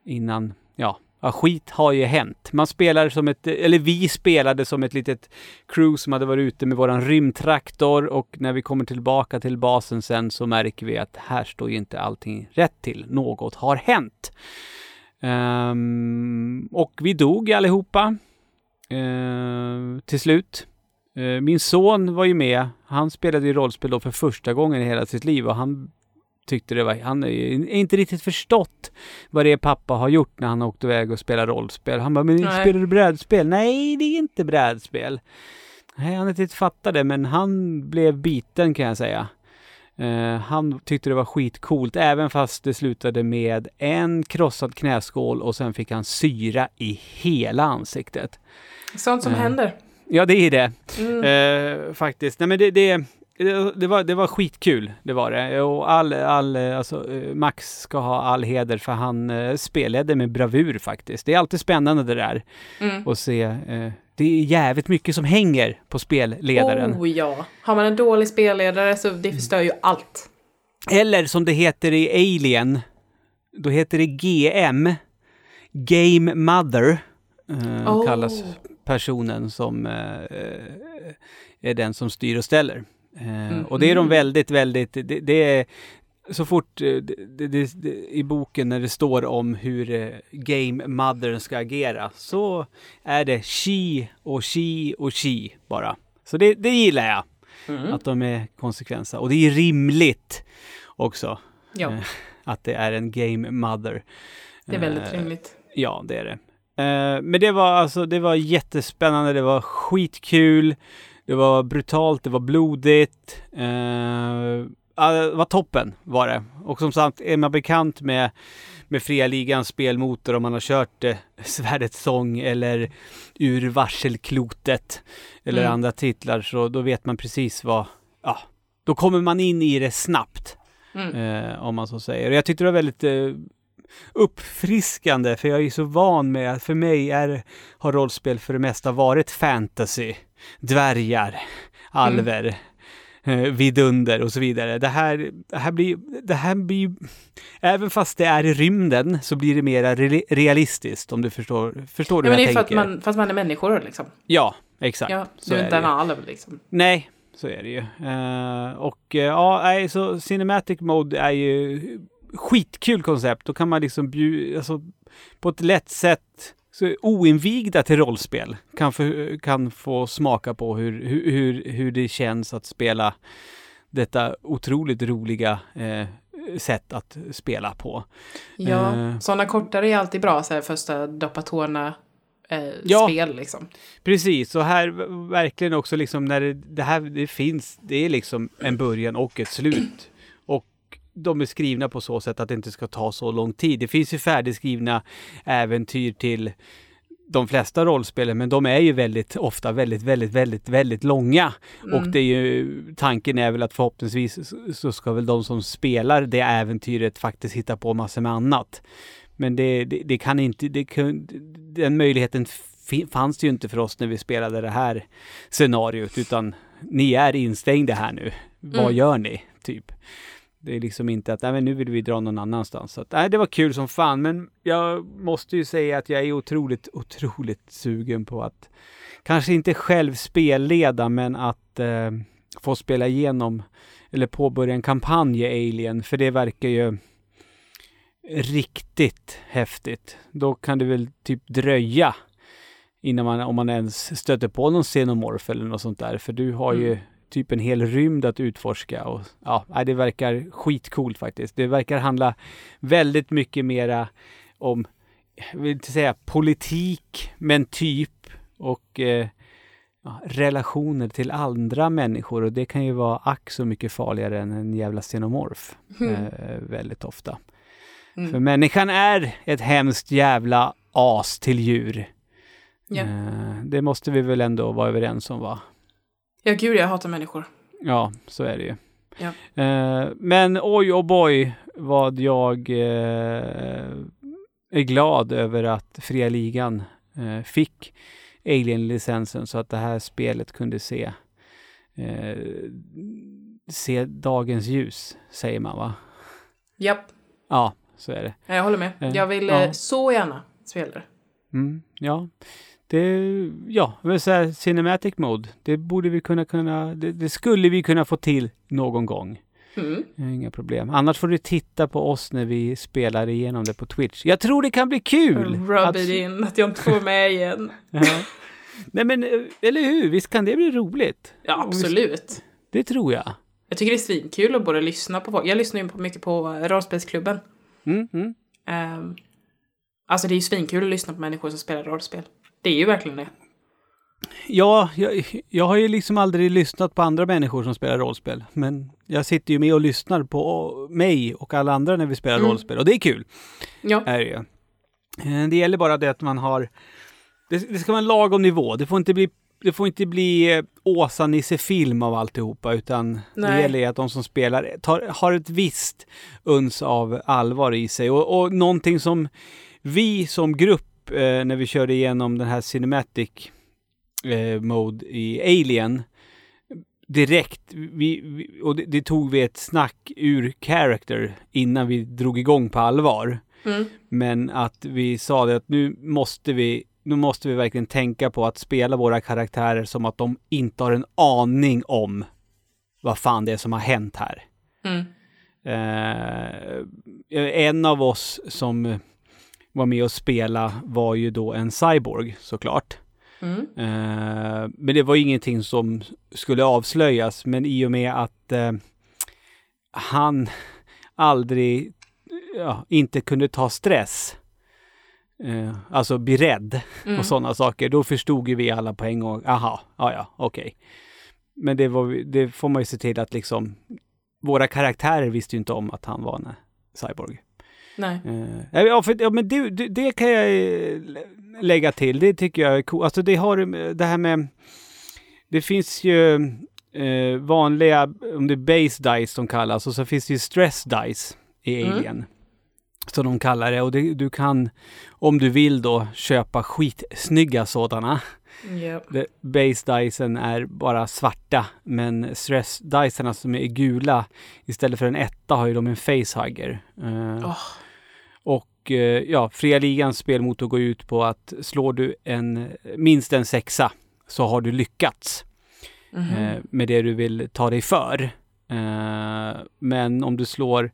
Innan, ja, ja, skit har ju hänt. Man spelar som ett, eller vi spelade som ett litet crew som hade varit ute med våran rymdtraktor och när vi kommer tillbaka till basen sen så märker vi att här står ju inte allting rätt till. Något har hänt. Um, och vi dog allihopa. uh, till slut. Uh, min son var ju med. Han spelade ju rollspel då för första gången i hela sitt liv och han tyckte det var, han ju inte riktigt förstått vad det är pappa har gjort när han har åkt iväg och spelat rollspel. Han bara, men Nej. spelar du brädspel? Nej, det är inte brädspel. Nej, han inte fattat det, men han blev biten kan jag säga. Eh, han tyckte det var skitcoolt, även fast det slutade med en krossad knäskål och sen fick han syra i hela ansiktet. Sånt som Mm. händer. Ja, det är det. Mm. Eh, faktiskt. Nej men det, det, det, det, var, det var skitkul, det var det. Och all, all, eh, alltså, eh, Max ska ha all heder för han eh, spelade med bravur faktiskt. Det är alltid spännande det där Mm. att se. Eh, det är jävligt mycket som hänger på spelledaren. Oh ja. Har man en dålig spelledare så det förstör ju allt. Eller som det heter i Alien, då heter det GM, Game Mother, eh, Oh. kallas personen som eh, eh, är den som styr och ställer. Eh, Och det är de väldigt, väldigt, det, det är så fort eh, det, det, det, i boken när det står om hur eh, Game Mother ska agera så är det she och she och she bara. Så det, det gillar jag, Mm. att de är konsekvensa. Och det är rimligt också Ja, att det är en Game Mother. det är väldigt rimligt. Ja, det är det. Men det var alltså, det var jättespännande, det var skitkul, det var brutalt, det var blodigt. Eh, det var toppen var det. Och som sagt, är man bekant med, med Fria Ligans spelmotor om man har kört eh, Svärdets sång eller Ur varselklotet eller Mm. andra titlar så då vet man precis vad, ja, då kommer man in i det snabbt. Mm. Eh, om man så säger. Och jag tyckte det var väldigt eh, uppfriskande för jag är så van med att för mig är, har rollspel för det mesta varit fantasy, dvärgar, alver, eh, vidunder och så vidare. Det här, det här blir, det här blir, även fast det är i rymden så blir det mer re realistiskt om du förstår, förstår du Ja, hur men det jag är för att tänker? man, fast man är människor liksom. Ja, exakt. Ja, så du är inte en alv liksom. Nej, så är det ju. Eh, och eh, ja, så Cinematic Mode är ju skitkul koncept. Då kan man liksom bjuda, alltså på ett lätt sätt, så oinvigda till rollspel kan, få- kan få smaka på hur, hur, hur, det känns att spela detta otroligt roliga eh, sätt att spela på. Ja, Eh. sådana kortare är alltid bra, så här första doppa tårna eh, Ja. spel liksom. Precis, och här verkligen också liksom när det, det här det finns, det är liksom en början och ett slut. Och de är skrivna på så sätt att det inte ska ta så lång tid. Det finns ju färdigskrivna äventyr till de flesta rollspelen, men de är ju väldigt ofta väldigt, väldigt, väldigt, väldigt långa. Och Mm. det är ju, tanken är väl att förhoppningsvis så- ska väl de som spelar det äventyret faktiskt hitta på massor med annat. Men det, det, det kan inte, det den möjligheten fanns det ju inte för oss när vi spelade det här scenariot, utan ni är instängda här nu. Vad Mm. gör ni? Typ. Det är liksom inte att, nej men nu vill vi dra någon annanstans. Så att, nej, det var kul som fan, men jag måste ju säga att jag är otroligt, otroligt sugen på att kanske inte själv spelleda, men att eh, få spela igenom eller påbörja en kampanj i Alien, för det verkar ju riktigt häftigt. Då kan det väl typ dröja innan man, om man ens stöter på någon xenomorf eller något sånt där, för du har ju mm typ en hel rymd att utforska och ja, det verkar skitcoolt faktiskt. Det verkar handla väldigt mycket mera om, jag vill inte säga politik, men typ och eh, ja, relationer till andra människor och det kan ju vara ack så mycket farligare än en jävla xenomorf eh, väldigt ofta. Mm. För människan är ett hemskt jävla as till djur. Ja. Eh, det måste vi väl ändå vara överens om va? Ja, gud jag hatar människor. Ja, så är det ju. Ja. Eh, men oj och boy vad jag eh, är glad över att Fria Ligan eh, fick Alien-licensen så att det här spelet kunde se eh, se dagens ljus, säger man va? Japp, Ja, så är det. ja, jag håller med. Eh, Jag vill ja. eh, så gärna spela det. Mm, ja. Det, ja, vill säga Cinematic Mode. Det borde vi kunna, kunna det, det skulle vi kunna få till någon gång. Mm. Inga problem. Annars får du titta på oss när vi spelar igenom det på Twitch. Jag tror det kan bli kul! Rub att- it in, att jag inte får med igen. Ja. Nej men, eh, eller hur? Visst kan det bli roligt? Ja, absolut. Det tror jag. Jag tycker det är svinkul att både lyssna på folk. Jag lyssnar ju på mycket på eh, rollspelsklubben. Mm, mm. Um, alltså det är ju svinkul att lyssna på människor som spelar rollspel. Det är ju verkligen det. Ja, jag, jag har ju liksom aldrig lyssnat på andra människor som spelar rollspel. Men jag sitter ju med och lyssnar på mig och alla andra när vi spelar Mm. rollspel. Och det är kul. Ja, är det. Eh, Det gäller bara det att man har... Det, det ska vara en lagom nivå. Det får inte bli, det får inte bli eh, Åsa-Nisse-film av alltihopa, utan det Nej. gäller att de som spelar tar, har ett visst uns av allvar i sig. Och, och någonting som vi som grupp, eh, när vi körde igenom den här Cinematic eh, Mode i Alien, direkt, vi, vi, och det, det tog vi ett snack ur character innan vi drog igång på allvar. mm. Men att vi sa det att nu måste vi nu måste vi verkligen tänka på att spela våra karaktärer som att de inte har en aning om vad fan det är som har hänt här. Mm. Eh, en av oss som var med och spela var ju då en cyborg såklart. Mm. Eh, men det var ingenting som skulle avslöjas. Men i och med att eh, han aldrig, ja, inte kunde ta stress, eh, alltså bli rädd Mm. och sådana saker, då förstod ju vi alla på en gång, aha, ja ja, okej. Men det, var, det får man ju se till att liksom, våra karaktärer visste ju inte om att han var en cyborg. Nej. Eh, ja, för, ja, men det, det, det kan jag eh, lä- lägga till. Det tycker jag är coolt. Alltså det har det här med... Det finns ju eh, vanliga, om det är base dice som kallas, och så finns det ju stress dice i Mm. Alien. Som de kallar det. Och det, du kan, om du vill då, köpa skitsnygga sådana. Det, base dicen är bara svarta, men stress dicerna som är gula, istället för en etta har ju de en facehugger. Eh, Åh. Och eh, ja, Fria Ligans spelmotor går ut på att slår du en, minst en sexa så har du lyckats eh, med det du vill ta dig för. Eh, men om du slår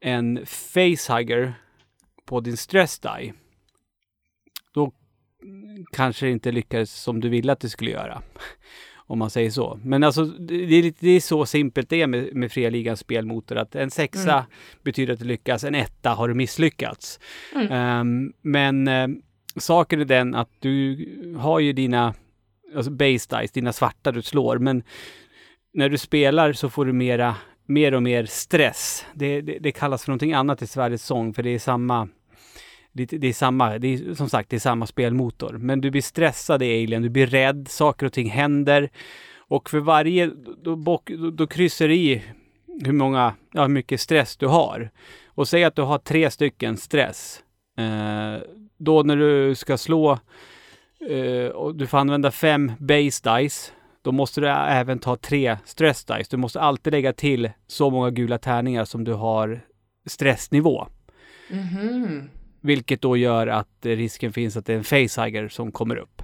en facehugger på din stress die, då kanske det inte lyckades som du ville att det skulle göra. Om man säger så. Men alltså, det är, det är så simpelt det är med, med Fria Ligans spelmotor. Att en sexa Mm. betyder att du lyckas, en etta har du misslyckats. Mm. Ehm, men eh, saken är den att du har ju dina alltså base dice, dina svarta du slår, men när du spelar så får du mera, mer och mer stress. Det, det, det kallas för någonting annat i Sveriges sång, för det är samma det, det är samma, det är, som sagt, det är samma spelmotor. Men du blir stressad i Alien, du blir rädd, saker och ting händer. Och för varje, då, då, då kryssar du i hur många, ja, hur mycket stress du har. Och säg att du har tre stycken stress. Eh, då när du ska slå eh, och du får använda fem base dice, då måste du även ta tre stress dice. Du måste alltid lägga till så många gula tärningar som du har stressnivå. Mhm. Vilket då gör att risken finns att det är en facehugger som kommer upp.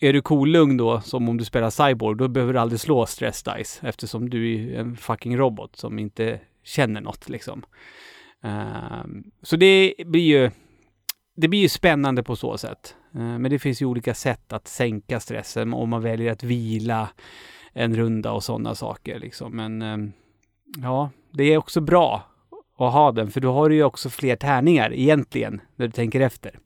Är du kolugn då, som om du spelar cyborg, då behöver du aldrig slå stress dice eftersom du är en fucking robot som inte känner något liksom. Ehm, så det blir ju det blir ju spännande på så sätt. Ehm, men det finns ju olika sätt att sänka stressen om man väljer att vila en runda och sådana saker liksom. Men ehm, ja, det är också bra att ha den, för då har du ju också fler tärningar egentligen, när du tänker efter.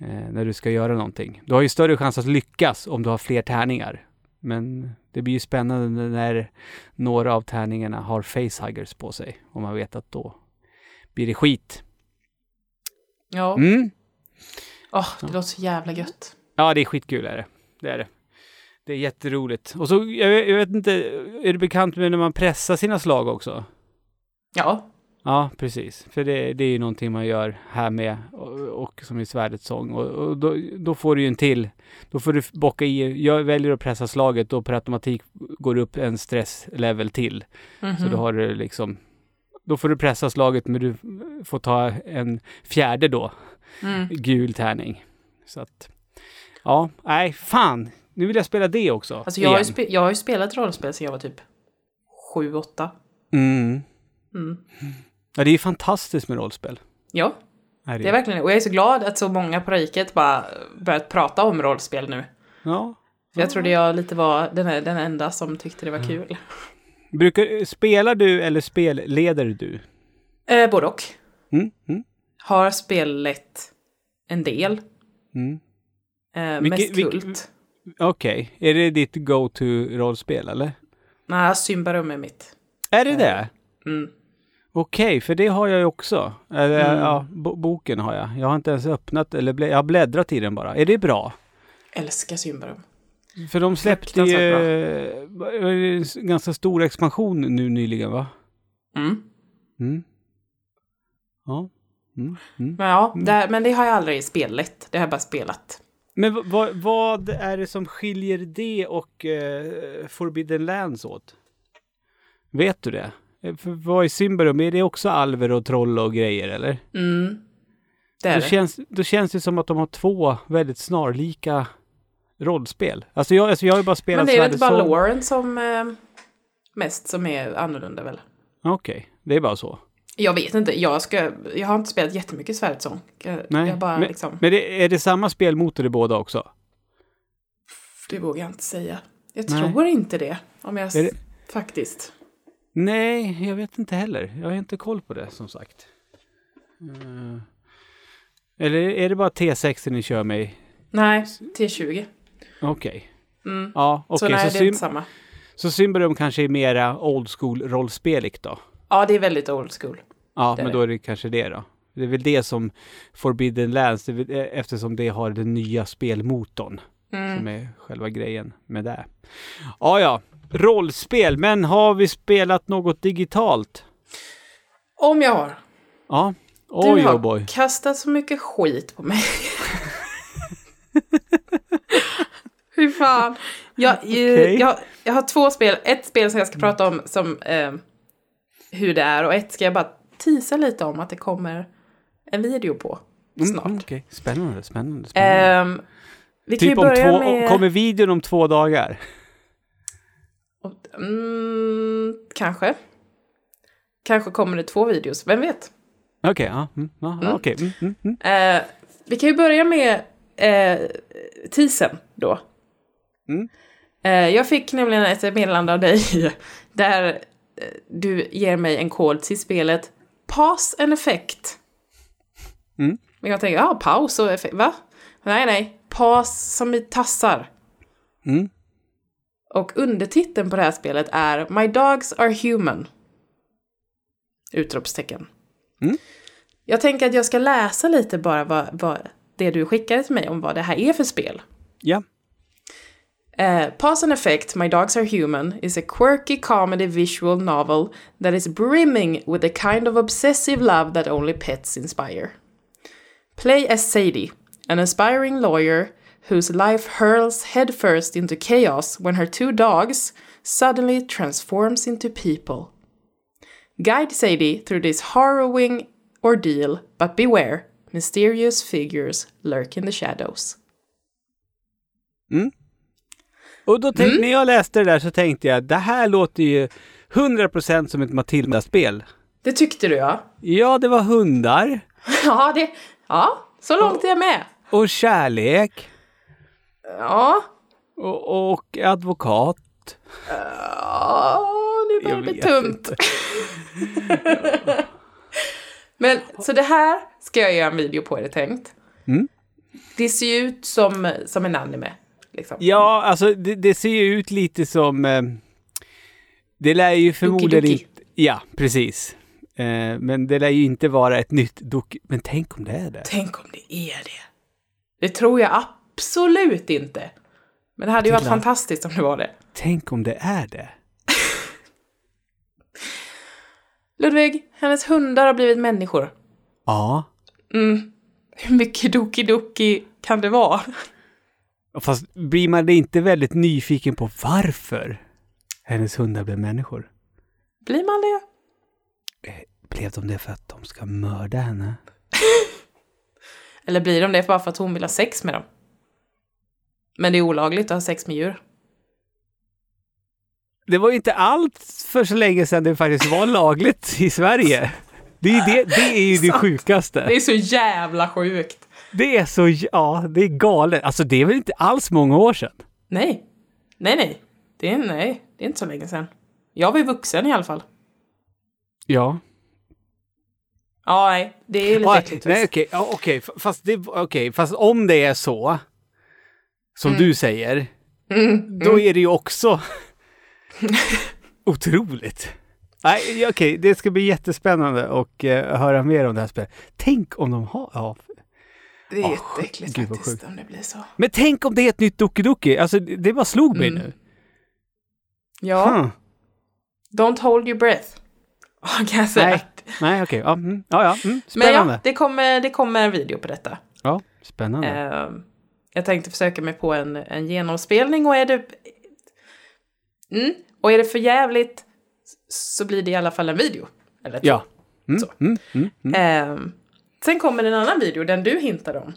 Eh, när du ska göra någonting. Du har ju större chans att lyckas om du har fler tärningar. Men det blir ju spännande när några av tärningarna har facehuggers på sig. Och man vet att då blir det skit. Ja. Mm. Åh, det låter så jävla gött. Ja, det är skitkul är det. Det är det. Det är jätteroligt. Och så, jag, jag vet inte, är du bekant med när man pressar sina slag också? Ja. Ja, precis. För det, det är ju någonting man gör här med och, och som i Svärdets sång. Och, och då, då får du ju en till. Då får du bocka i, jag väljer att pressa slaget, då per automatik går det upp en stresslevel till. Mhm. Så då har du liksom, då får du pressa slaget men du får ta en fjärde då, Mm. gul tärning. Så att, ja, nej, fan. Nu vill jag spela det också. Alltså jag har, ju jag har ju spelat rollspel sedan jag var typ sju, åtta. Mm. Mm. Ja, det är ju fantastiskt med rollspel. Ja, Är det är verkligen Och jag är så glad att så många på riket bara börjat prata om rollspel nu. Ja. För jag trodde jag lite var den, den enda som tyckte det var kul. Brukar, spelar du eller spelleder du? Eh, både och. Mm, mm, Har spelat en del. mm. Eh, Vilket- mest Kult. Okej, är det ditt go-to-rollspel eller? Nej, Symbarum är mitt. Är det det? Mm. Okej, för det har jag ju också. Eller, Mm. ja, bo- boken har jag. Jag har inte ens öppnat, eller blä, jag har bläddrat i den bara. Är det bra? Älskar Symbarum. För de släppte ju eh, en ganska stor expansion nu nyligen va? Mm. Mm. Ja. Mm. Mm. Men ja, det, men det har jag aldrig spelat. Det har jag bara spelat. Men vad, vad är det som skiljer det och eh, Forbidden Lands åt? Vet du det? Eh, För vad är Symbarum? Är det också alver och troll och grejer eller? Mm. Det är Då det. känns, då känns det som att de har två väldigt snarlika rollspel. Alltså jag, alltså jag har ju bara spelat Men det är väl inte bara. Lauren som eh, mest som är annorlunda väl? Okej, det är bara så. Jag vet inte, jag, ska, jag har inte spelat jättemycket Svärdets sång. Nej, bara men- liksom, Men det, är det samma spelmotor i båda också? det vågar jag inte säga. Jag Nej. tror inte det. Om jag Är det- faktiskt. Nej, jag vet inte heller. Jag har inte koll på det som sagt. Eh, eller är det bara T6 ni kör med? Nej, T20. Okej. Mm. Ja, okej. så nej, så, det är inte samma. så Symbarum kanske är mera old school rollspeligt då? Ja, det är väldigt old school. Ja, Det är men det. då är det kanske det då. Det är väl det som Forbidden Lands, det är väl, eh, eftersom det har den nya spelmotorn Mm. som är själva grejen med det. Ja, ja. Rollspel, men har vi spelat något digitalt? Om jag har. Ja. Du Oj, har oh boy. kastat så mycket skit på mig. Hur fan. Jag, Okej. jag, jag har två spel. Ett spel som jag ska prata om som eh, hur det är och ett ska jag bara tisa lite om att det kommer en video på snart. Mm, Okej, spännande, spännande, spännande. Ehm, vi kan typ ju om börja två, med... kommer videon om två dagar? Mm, kanske. Kanske kommer det två videos, vem vet? Okej, ja. Mm, ja, Mm. okej. Mm, mm, mm. Eh, vi kan ju börja med eh, teasern då. Mm. Eh, jag fick nämligen ett meddelande av dig där eh, du ger mig en kod till spelet Paus and Effect. Mm. Men jag tänker, ja, paus och effekt, va? Nej, nej, paus som i tassar. Mm. Och undertiteln på det här spelet är My dogs are human. Utropstecken. Mm. Jag tänker att jag ska läsa lite bara vad, vad det du skickade till mig om vad det här är för spel. Ja. Uh, Pause and Effect, My Dogs Are Human is a quirky comedy visual novel that is brimming with the kind of obsessive love that only pets inspire. Play as Sadie, an aspiring lawyer whose life hurls headfirst into chaos when her two dogs suddenly transforms into people. Guide Sadie through this harrowing ordeal, but beware, mysterious figures lurk in the shadows. Och då tänkte, Mm. när jag läste det där så tänkte jag, det här låter ju 100% som ett Matilda-spel. Det tyckte du ja? Ja, det var hundar Ja, det, ja så långt är jag med. och kärlek Ja, och, och advokat. ja det börjar Jag bli tunt. Men så det här ska jag göra en video på är det tänkt. Mm. Det ser ju ut som, som en anime. Liksom. Ja, alltså det, det ser ju ut lite som... Eh, det lär ju förmodligen inte... Ja, precis. Eh, men det lär ju inte vara ett nytt Doki... Men tänk om det är det? Tänk om det är det. Det tror jag absolut inte. Men det hade ju varit fantastiskt om det var det. Tänk om det är det? Ludvig, hennes hundar har blivit människor. Ja. Mm. Hur mycket Doki Doki kan det vara? Fast blir man det inte väldigt nyfiken på varför hennes hundar blev människor? Blir man det? Blev de det för att de ska mörda henne? Eller blir de det bara för att hon vill ha sex med dem? Men det är olagligt att ha sex med djur. Det var ju inte allt för så länge sedan det faktiskt var lagligt i Sverige. Det är, ju det, det, är ju det sjukaste. Det är så jävla sjukt. Det är så, ja, det är galet. Alltså det är väl inte alls många år sedan? Nej. Nej, nej. Det är, nej, det är inte så länge sedan. Jag var ju vuxen i alla fall. Ja. Ja, nej. Det är lite Ah, äckligt. nej, okej, okej, f- fast, det, okej, fast om det är så, som du säger, Mm, då är det ju också otroligt. Nej, okej, det ska bli jättespännande att eh, höra mer om det här spelet. Tänk om de har, ja. Det är Ah, jätteäckligt faktiskt om det blir så. Men tänk om det är ett nytt Doki Doki, alltså det, bara slog mig Mm. nu. Ja, Huh. don't hold your breath. Kan jag säga. Nej, nej okej, ja, mm, ja, ja, mm, Men spännande. ja, det kommer, det kommer en video på detta. Ja, spännande. Ehm, jag tänkte försöka mig på en, en genomspelning och är det... Mm, och är det för jävligt så blir det i alla fall en video. Eller ja. Mm, så. mm. Ehm, Sen kommer en annan video, den du hintade om.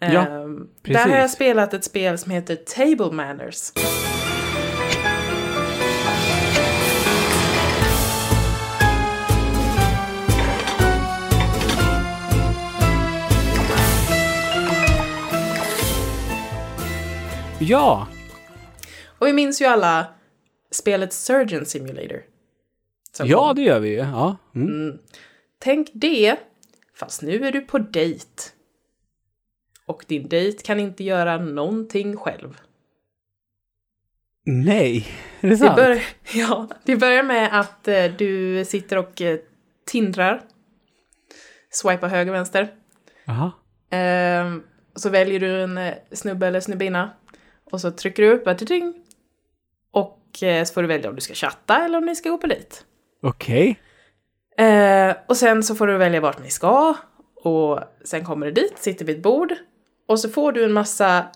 Ja, Ehm, där har jag precis. spelat ett spel som heter Table Manners. Ja, Och vi minns ju alla spelet Surgeon Simulator. ja kom. det gör vi ju. Ja. Mm. Tänk det, fast nu är du på dejt. Och din dejt kan inte göra någonting själv. Nej, är det Det, sant? bör, ja, det börjar med att eh, du sitter och eh, tindrar. Swipar höger vänster. Jaha. Ehm, så väljer du en eh, snubbe eller snubbinna. Och så trycker du upp, bara ding. Och eh, så får du välja om du ska chatta eller om ni ska gå på dejt. Okej. Eh, och sen så får du välja vart ni ska. Och sen kommer du dit, sitter vid ett bord. Och så får du en massa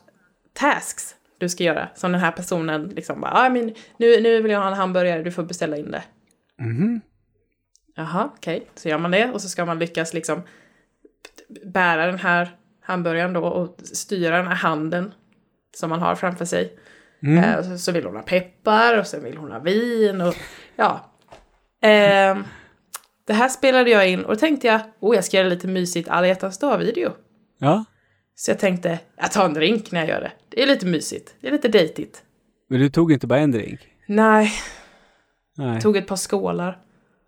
tasks du ska göra. Som den här personen liksom bara, ah, men nu, nu vill jag ha en hamburgare, du får beställa in det. Mhm. Jaha, okej. Så gör man det och så ska man lyckas liksom bära den här hamburgaren då och styra den här handen som man har framför sig. Mm. Eh, så, så vill hon ha peppar och sen vill hon ha vin och ja. Ehm, det här spelade jag in och då tänkte jag, oh jag ska göra lite mysigt alla hjärtans dag-video. Ja. Så jag tänkte, jag tar en drink när jag gör det. Det är lite mysigt, det är lite dejtigt. Men du tog inte bara en drink? Nej, Nej. tog ett par skålar.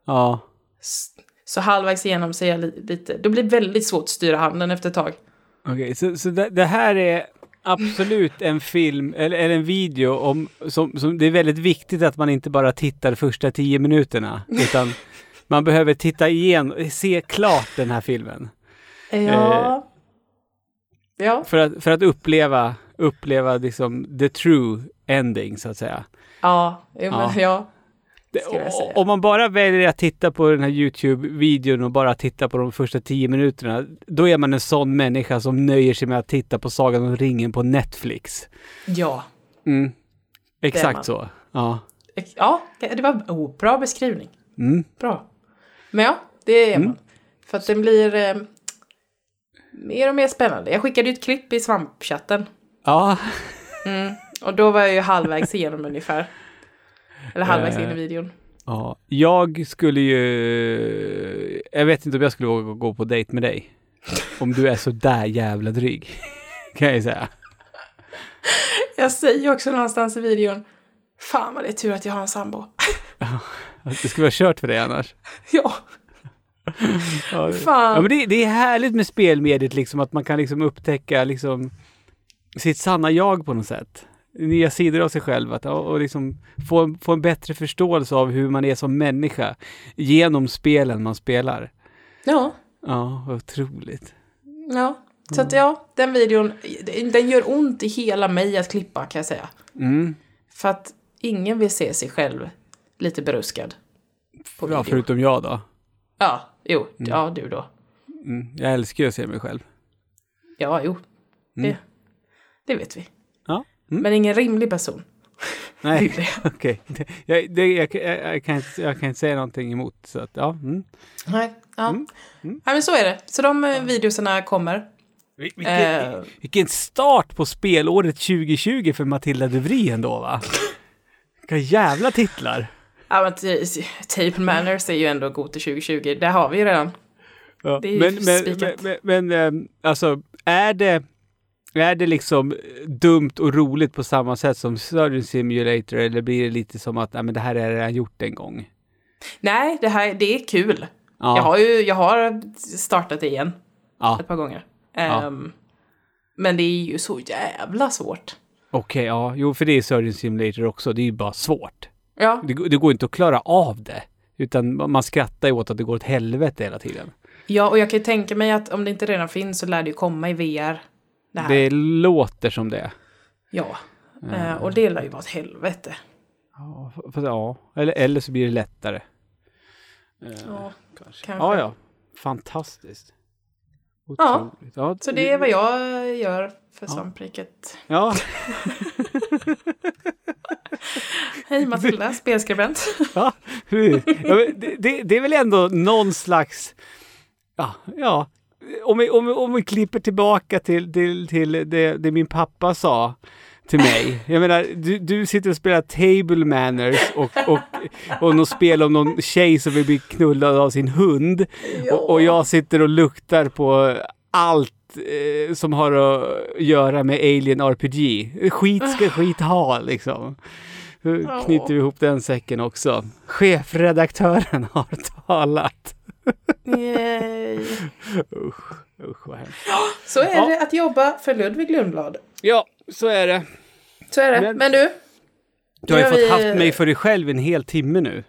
Ja. Så halvvägs igenom så är jag li- lite, då blir det väldigt svårt att styra handen efter ett tag. Okej, så, så det, det här är absolut en film, eller, eller en video om, som, som, det är väldigt viktigt att man inte bara tittar första tio minuterna, utan man behöver titta igen, se klart den här filmen. Ja. Ja. För att, för att uppleva, uppleva liksom the true ending, så att säga. Ja. Jo, men, Ja. ja. Det, Skulle jag säga. Om man bara väljer att titta på den här YouTube-videon och bara titta på de första tio minuterna, då är man en sån människa som nöjer sig med att titta på Sagan om ringen på Netflix. Ja. Mm. Exakt så. Ja. Ja, det var oh, bra beskrivning. Mm. Bra. Men ja, det är man. För att den blir eh, mer och mer spännande. Jag skickade ju ett klipp i svampchatten. Ja. Och då var jag ju halvvägs igenom ungefär. Eller halvvägs in i Eh. videon. ja. Jag skulle ju... Jag vet inte om jag skulle våga gå på dejt med dig. Om du är så där jävla dryg. Kan jag ju säga. Jag säger också någonstans i videon. Fan vad det är tur att jag har en sambo. Det skulle vara kört för dig annars. ja, Ja, det- fan. Ja, men det, det är härligt med spelmediet, liksom att man kan liksom upptäcka liksom sitt sanna jag på något sätt. Nya sidor av sig själv att, och, och liksom få, en- få en bättre förståelse av hur man är som människa genom spelen man spelar. Ja, Ja, otroligt. ja. Så att ja, den videon, den gör ont i hela mig att klippa kan jag säga. Mm. För att ingen vill se sig själv lite beruskad. På Ja, video. förutom jag då. Ja, jo, ja du då. Mm. Jag älskar ju att se mig själv. Ja, jo. Det, det vet vi. Ja. Mm. Men ingen rimlig person. Nej, okej. Det- Jag, det, jag, jag, jag, kan inte, jag kan inte säga någonting emot. Så att, ja. Mm. Nej, ja. Nej, men så är det. Så de eh, videosarna kommer. Vil- Vilken, Eh. vilken start på spelåret 2020 för Matilda de Vries ändå va? Vilka jävla titlar! Ja, men Table Manners är ju ändå god till 2020. Det har vi ju redan. Ja. Det är ju men, men, men, men, ehm, alltså, är det, är det liksom dumt och roligt på samma sätt som Surgeon Simulator eller blir det lite som att, men det här är redan gjort en gång? Nej, det här det är kul. Ja. Jag har ju jag har startat det igen Ja, ett par gånger. Ja. Ehm, Men det är ju så jävla svårt. okej, ja. Jo, för det är Surgeon Simulator också. Det är ju bara svårt. Ja, Det, går- det går inte att klara av det. Utan man skrattar ju åt att det går åt helvete hela tiden. ja och jag kan ju tänka mig att om det inte redan finns så lär det ju komma i VR. Det här. Det låter som det. Ja. Eh, och det lär ju vara ett helvete. Ja, ja. Eller, eller så blir det lättare. Eh, Ja, kanske. kanske. Ja, ja. Fantastiskt. Ja, Otroligt. Ja, Så det är vad jag gör för Ja. svampriket. Ja, Hej Matilda, spelskribent. ja. det, det, det är väl ändå någon slags ja, ja. Om vi, om vi, om vi klipper tillbaka till, till, till det, det min pappa sa till mig. Jag menar, du, du sitter och spelar table manners och, och, och något spel om någon tjej som vill bli knullad av sin hund. Och, och jag sitter och luktar på allt eh, som har att göra med Alien RPG. Skit ska skit ha liksom. Hur knyter vi ihop den säcken också? Chefredaktören har talat. Yay. Usch, usch vad hemskt. Så är Ja. det att jobba för Ludvig Lundblad. Ja, så är det. Så är det. Men- Men, du. Du har ju fått vi- haft mig för dig själv en hel timme nu.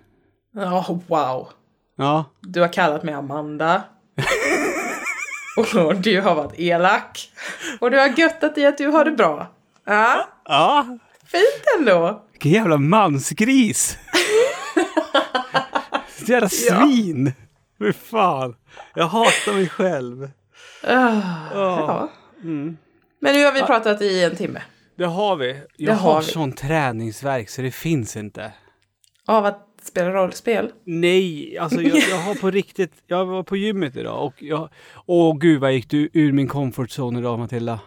Ja, wow. Ja, Du har kallat mig Amanda. och du har varit elak. Och du har göttat i att du har det bra. Ja, ja. fint ändå. Vilken jävla mansgris! Jävla svin! Fy fan. Jag hatar mig själv. Ah, Ja. ja. Mm. Men nu har vi pratat i en timme. Det har vi. Jag Det har har vi. sån träningsverk så det finns inte. Av att spela rollspel. Nej, alltså jag, jag har på riktigt, jag var på gymmet idag och jag, åh gud vad gick du ur min comfort zone idag Matilda.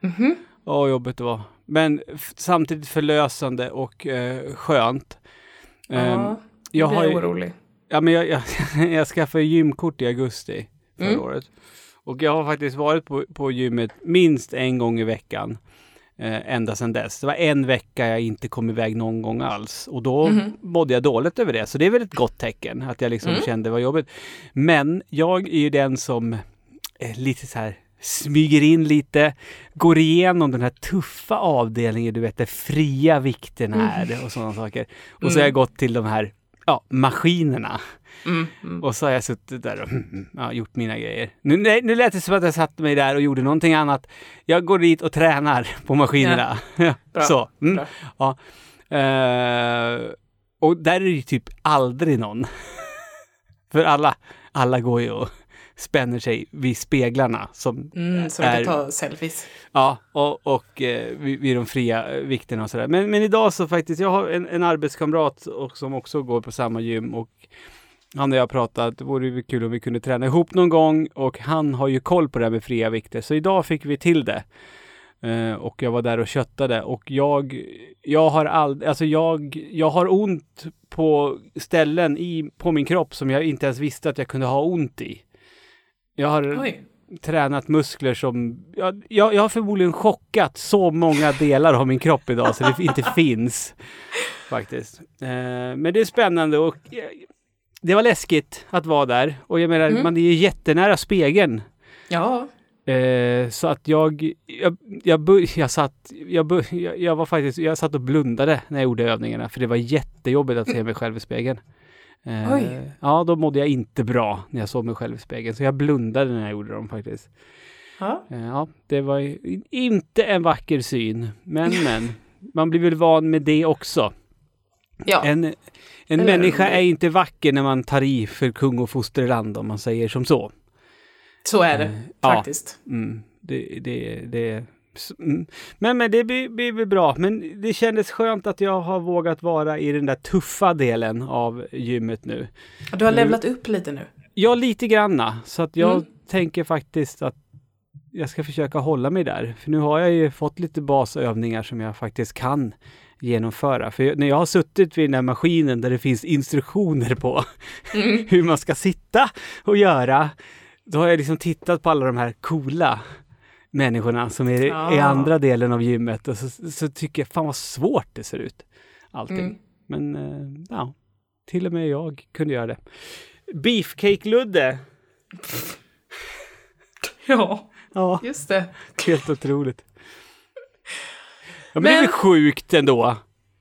Mhm. Åh jobbigt det var. Men samtidigt förlösande och eh, skönt. Ja, jag blir har ju, orolig. Ja, men jag, jag, jag skaffade gymkort i augusti förra Mm. året. Och jag har faktiskt varit på, på gymmet minst en gång i veckan. Eh, ända sedan dess. Det var en vecka jag inte kom iväg någon gång alls. Och då Mhm. mådde jag dåligt över det. Så det är väl ett gott tecken att jag liksom Mm. kände var jobbigt. Men jag är ju den som eh, lite så här smyger in lite, går igenom den här tuffa avdelningen, du vet, där fria vikterna är och sådana saker. Och så har jag gått till de här ja, maskinerna. Mm, mm. Och så har jag suttit där och ja, gjort mina grejer. Nu, nej, nu lät det som att jag satt mig där och gjorde någonting annat. Jag går dit och tränar på maskinerna. Ja. Bra, så. Mm. bra. Ja. Eh, och där är det ju typ aldrig någon. För alla, alla går ju och spänner sig vid speglarna som Mm, du är- kan ta selfies. Ja, och, och eh, vid, vid de fria vikterna och sådär. Men, men idag så faktiskt, jag har en, en arbetskamrat och, som också går på samma gym och han och jag har pratat, det vore ju kul om vi kunde träna ihop någon gång och han har ju koll på det här med fria vikter. Så idag fick vi till det. Eh, och jag var där och köttade och jag, jag har all, alltså jag, jag har ont på ställen i, på min kropp som jag inte ens visste att jag kunde ha ont i. Jag har Oj. tränat muskler som... Jag, jag, jag har förmodligen chockat så många delar av min kropp idag så det inte finns. Faktiskt. Eh, men det är spännande och eh, det var läskigt att vara där. Och jag menar, Mm. man är ju jättenära spegeln. Ja. Eh, så att jag, jag, jag, jag satt, jag, jag var faktiskt, jag satt och blundade när jag gjorde övningarna för det var jättejobbigt att se mig själv i spegeln. Eh. Ja, då mådde jag inte bra när jag såg mig själv i spegeln så jag blundade när jag gjorde dem faktiskt. ja. Eh, Ja, det var inte en vacker syn, men men. Man blir väl van med det också. Ja. En, en människa är inte vacker när man tar i för kung och fosterland om man säger som så. Så är det Eh, ja. faktiskt. Mm, det, det, det, mm. Men, men det blir, blir bra. Men det kändes skönt att jag har vågat vara i den där tuffa delen av gymmet nu. Du har levlat upp lite nu. Ja, lite granna. Så att jag Mm. tänker faktiskt att jag ska försöka hålla mig där. För nu har jag ju fått lite basövningar som jag faktiskt kan genomföra. För när jag har suttit vid den här maskinen där det finns instruktioner på Mm. hur man ska sitta och göra, då har jag liksom tittat på alla de här coola människorna som är i Ah. andra delen av gymmet och så, så tycker jag fan vad svårt det ser ut. Allting. Mm. Men eh, ja, till och med jag kunde göra det. Beefcake-Ludde. Ja, Ja, just det. helt otroligt. Ja, men, Men- det är väl sjukt ändå.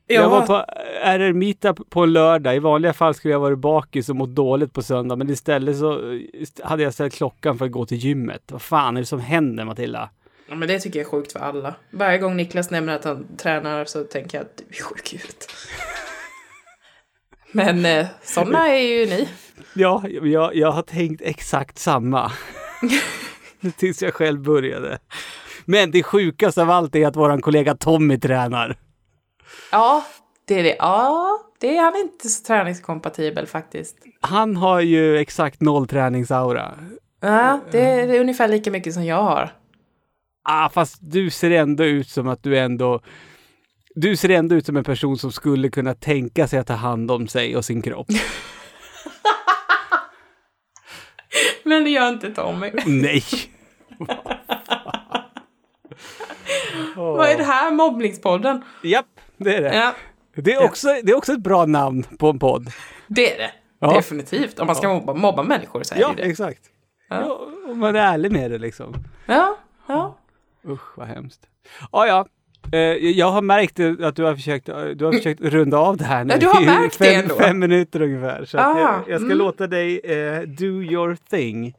Ja. Jag var på RR Meetup på en lördag. I vanliga fall skulle jag varit bakis och mått dåligt på söndag. Men istället så hade jag ställt klockan för att gå till gymmet. Vad fan är det som händer Matilda? Ja, men det tycker jag är sjukt för alla. Varje gång Niklas nämner att han tränar så tänker jag att du är sjuk i huvudet. Men eh, sådana är ju ni. Ja, jag, jag har tänkt exakt samma. Tills jag själv började. Men det sjukaste av allt är att våran kollega Tommy tränar. Ja, det är det. Ja, det är han inte så träningskompatibel faktiskt. Han har ju exakt noll träningsaura. Ja, det, det är ungefär lika mycket som jag har. Ah, fast du ser ändå ut som att du ändå... Du ser ändå ut som en person som skulle kunna tänka sig att ta hand om sig och sin kropp. Men det gör inte Tommy. Nej! Vad är det här? Mobbningspodden? Japp, det är det. Ja, Det är, också, det är också ett bra namn på en podd. det är det. Ja. Definitivt. Om man ska mobba, mobba människor så är Ja, det det. exakt. Ja. Ja, om man är ärlig med det liksom. Ja, ja. Usch, vad hemskt. Ja, ja. Eh, jag har märkt att du har försökt, du har försökt runda av det här nu. Du har märkt det fem, ändå. fem minuter ungefär. Så att Ah, jag, jag ska mm. låta dig eh, do your thing.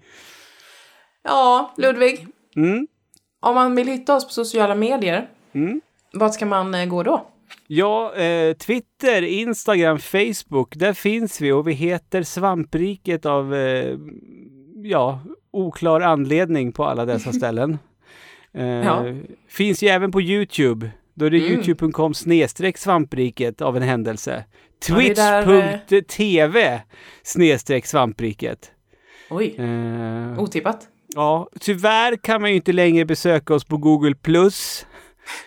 Ja, Ludvig. Mm. Om man vill hitta oss på sociala medier, Mm. vart ska man eh, gå då? Ja, eh, Twitter, Instagram, Facebook, där finns vi och vi heter Svampriket av, eh, ja, oklar anledning på alla dessa ställen. Eh, Ja. Finns ju även på YouTube. Då är det Mm. youtube.com snedstreck svampriket av en händelse. Eh, Twitch.tv snedstreck svampriket. Oj, Eh, otippat. ja, tyvärr kan man ju inte längre besöka oss på Google+.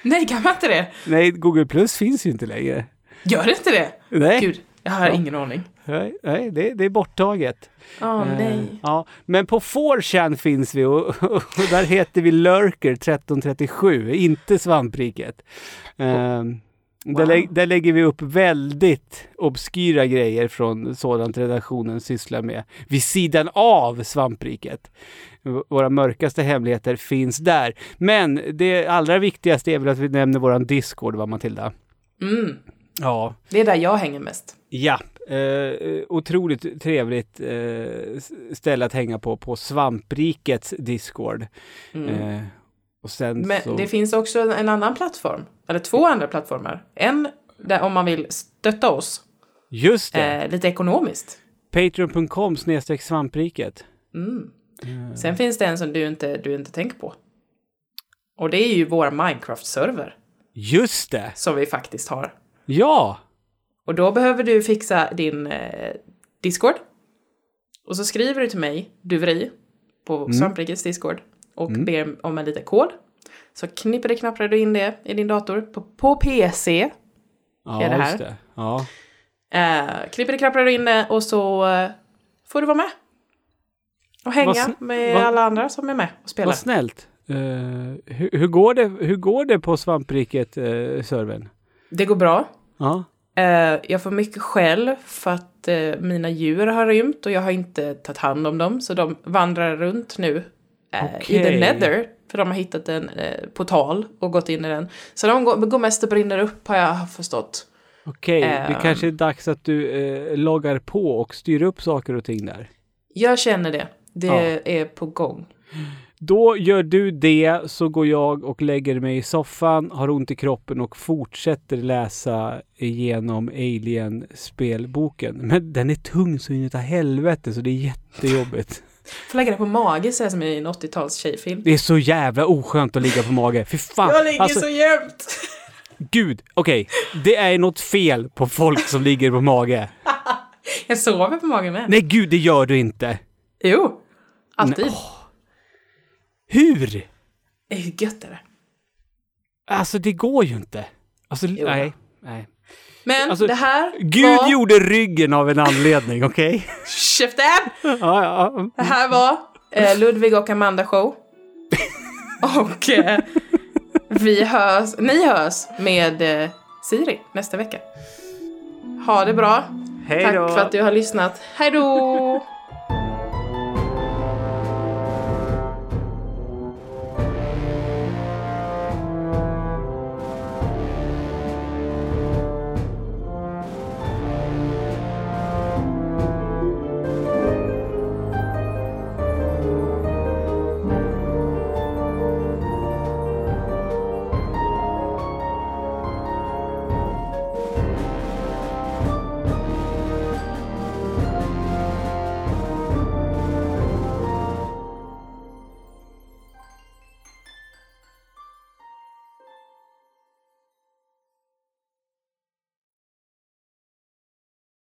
Nej, kan man inte det? Nej, Google Plus finns ju inte längre. Gör det inte det? Nej. Gud, jag har Ja. ingen aning. Nej, nej det, det är borttaget. Åh, Eh, nej. Ja, men på 4chan finns vi och, och där heter vi Lurker 1337, inte Svampriket. Eh, där, Wow. lä- där lägger vi upp väldigt obskyra grejer från sådant redaktionen sysslar med. Vid sidan av Svampriket. Våra mörkaste hemligheter finns där. Men det allra viktigaste är väl att vi nämner våran Discord, va Matilda? Mm, Ja, det är där jag hänger mest. Ja, eh, otroligt trevligt eh, ställe att hänga på, på Svamprikets Discord. Mm. Eh, och sen Men så... det finns också en annan plattform, eller två andra plattformar. En där om man vill stötta oss Just det! eh, lite ekonomiskt. Patreon.com snedstreck svampriket. Mm. Eh, Sen finns det en som du inte, du inte tänker på. Och det är ju vår Minecraft-server Just det! som vi faktiskt har. Ja! Och då behöver du fixa din eh, Discord. Och så skriver du till mig, Duveri, på Mm. Svamprikets Discord och ber om en liten kod. Så knipper det knapprar du in det i din dator på, på PC. Ja, Är det här? just det. Ja. Eh, knipper det knapprar du in det och så eh, får du vara med. Och hänga med vad- alla andra som är med och spelar. Vad snällt. Eh, hur, hur, går det, hur går det på Svampriket-servern? Det går bra. ja. Eh, jag får mycket skäll för att eh, mina djur har rymt och jag har inte tagit hand om dem. Så de vandrar runt nu eh, i the nether. För de har hittat en eh, portal och gått in i den. Så de går, går mest och brinner upp har jag förstått. Okej, det Ehm. kanske är dags att du eh, loggar på och styr upp saker och ting där. Jag känner det. Det Ja. är på gång. Då gör du det, så går jag och lägger mig i soffan, har ont i kroppen och fortsätter läsa igenom Alien-spelboken. Men den är tung så in i helvete, så det är jättejobbigt. Får lägga det på mage så här som i en 80-tals tjejfilm. Det är så jävla oskönt att ligga på mage. Fy fan! Jag ligger Alltså, så jämnt! gud, okej. Det är något fel på folk som ligger på mage. Jag sover på magen med. Nej, gud, det gör du inte. Jo! Alltid. Nej, Hur? Hur gött är det? Alltså, det går ju inte. Alltså, nej. nej. Men Alltså, det här Gud var... gjorde ryggen av en anledning, okej? Käften! ja, ja. Det här var eh, Ludvig och Amanda show. och eh, vi hörs, ni hörs med eh, Siri nästa vecka. Ha det bra. Hej Tack då. för att du har lyssnat. Hej då!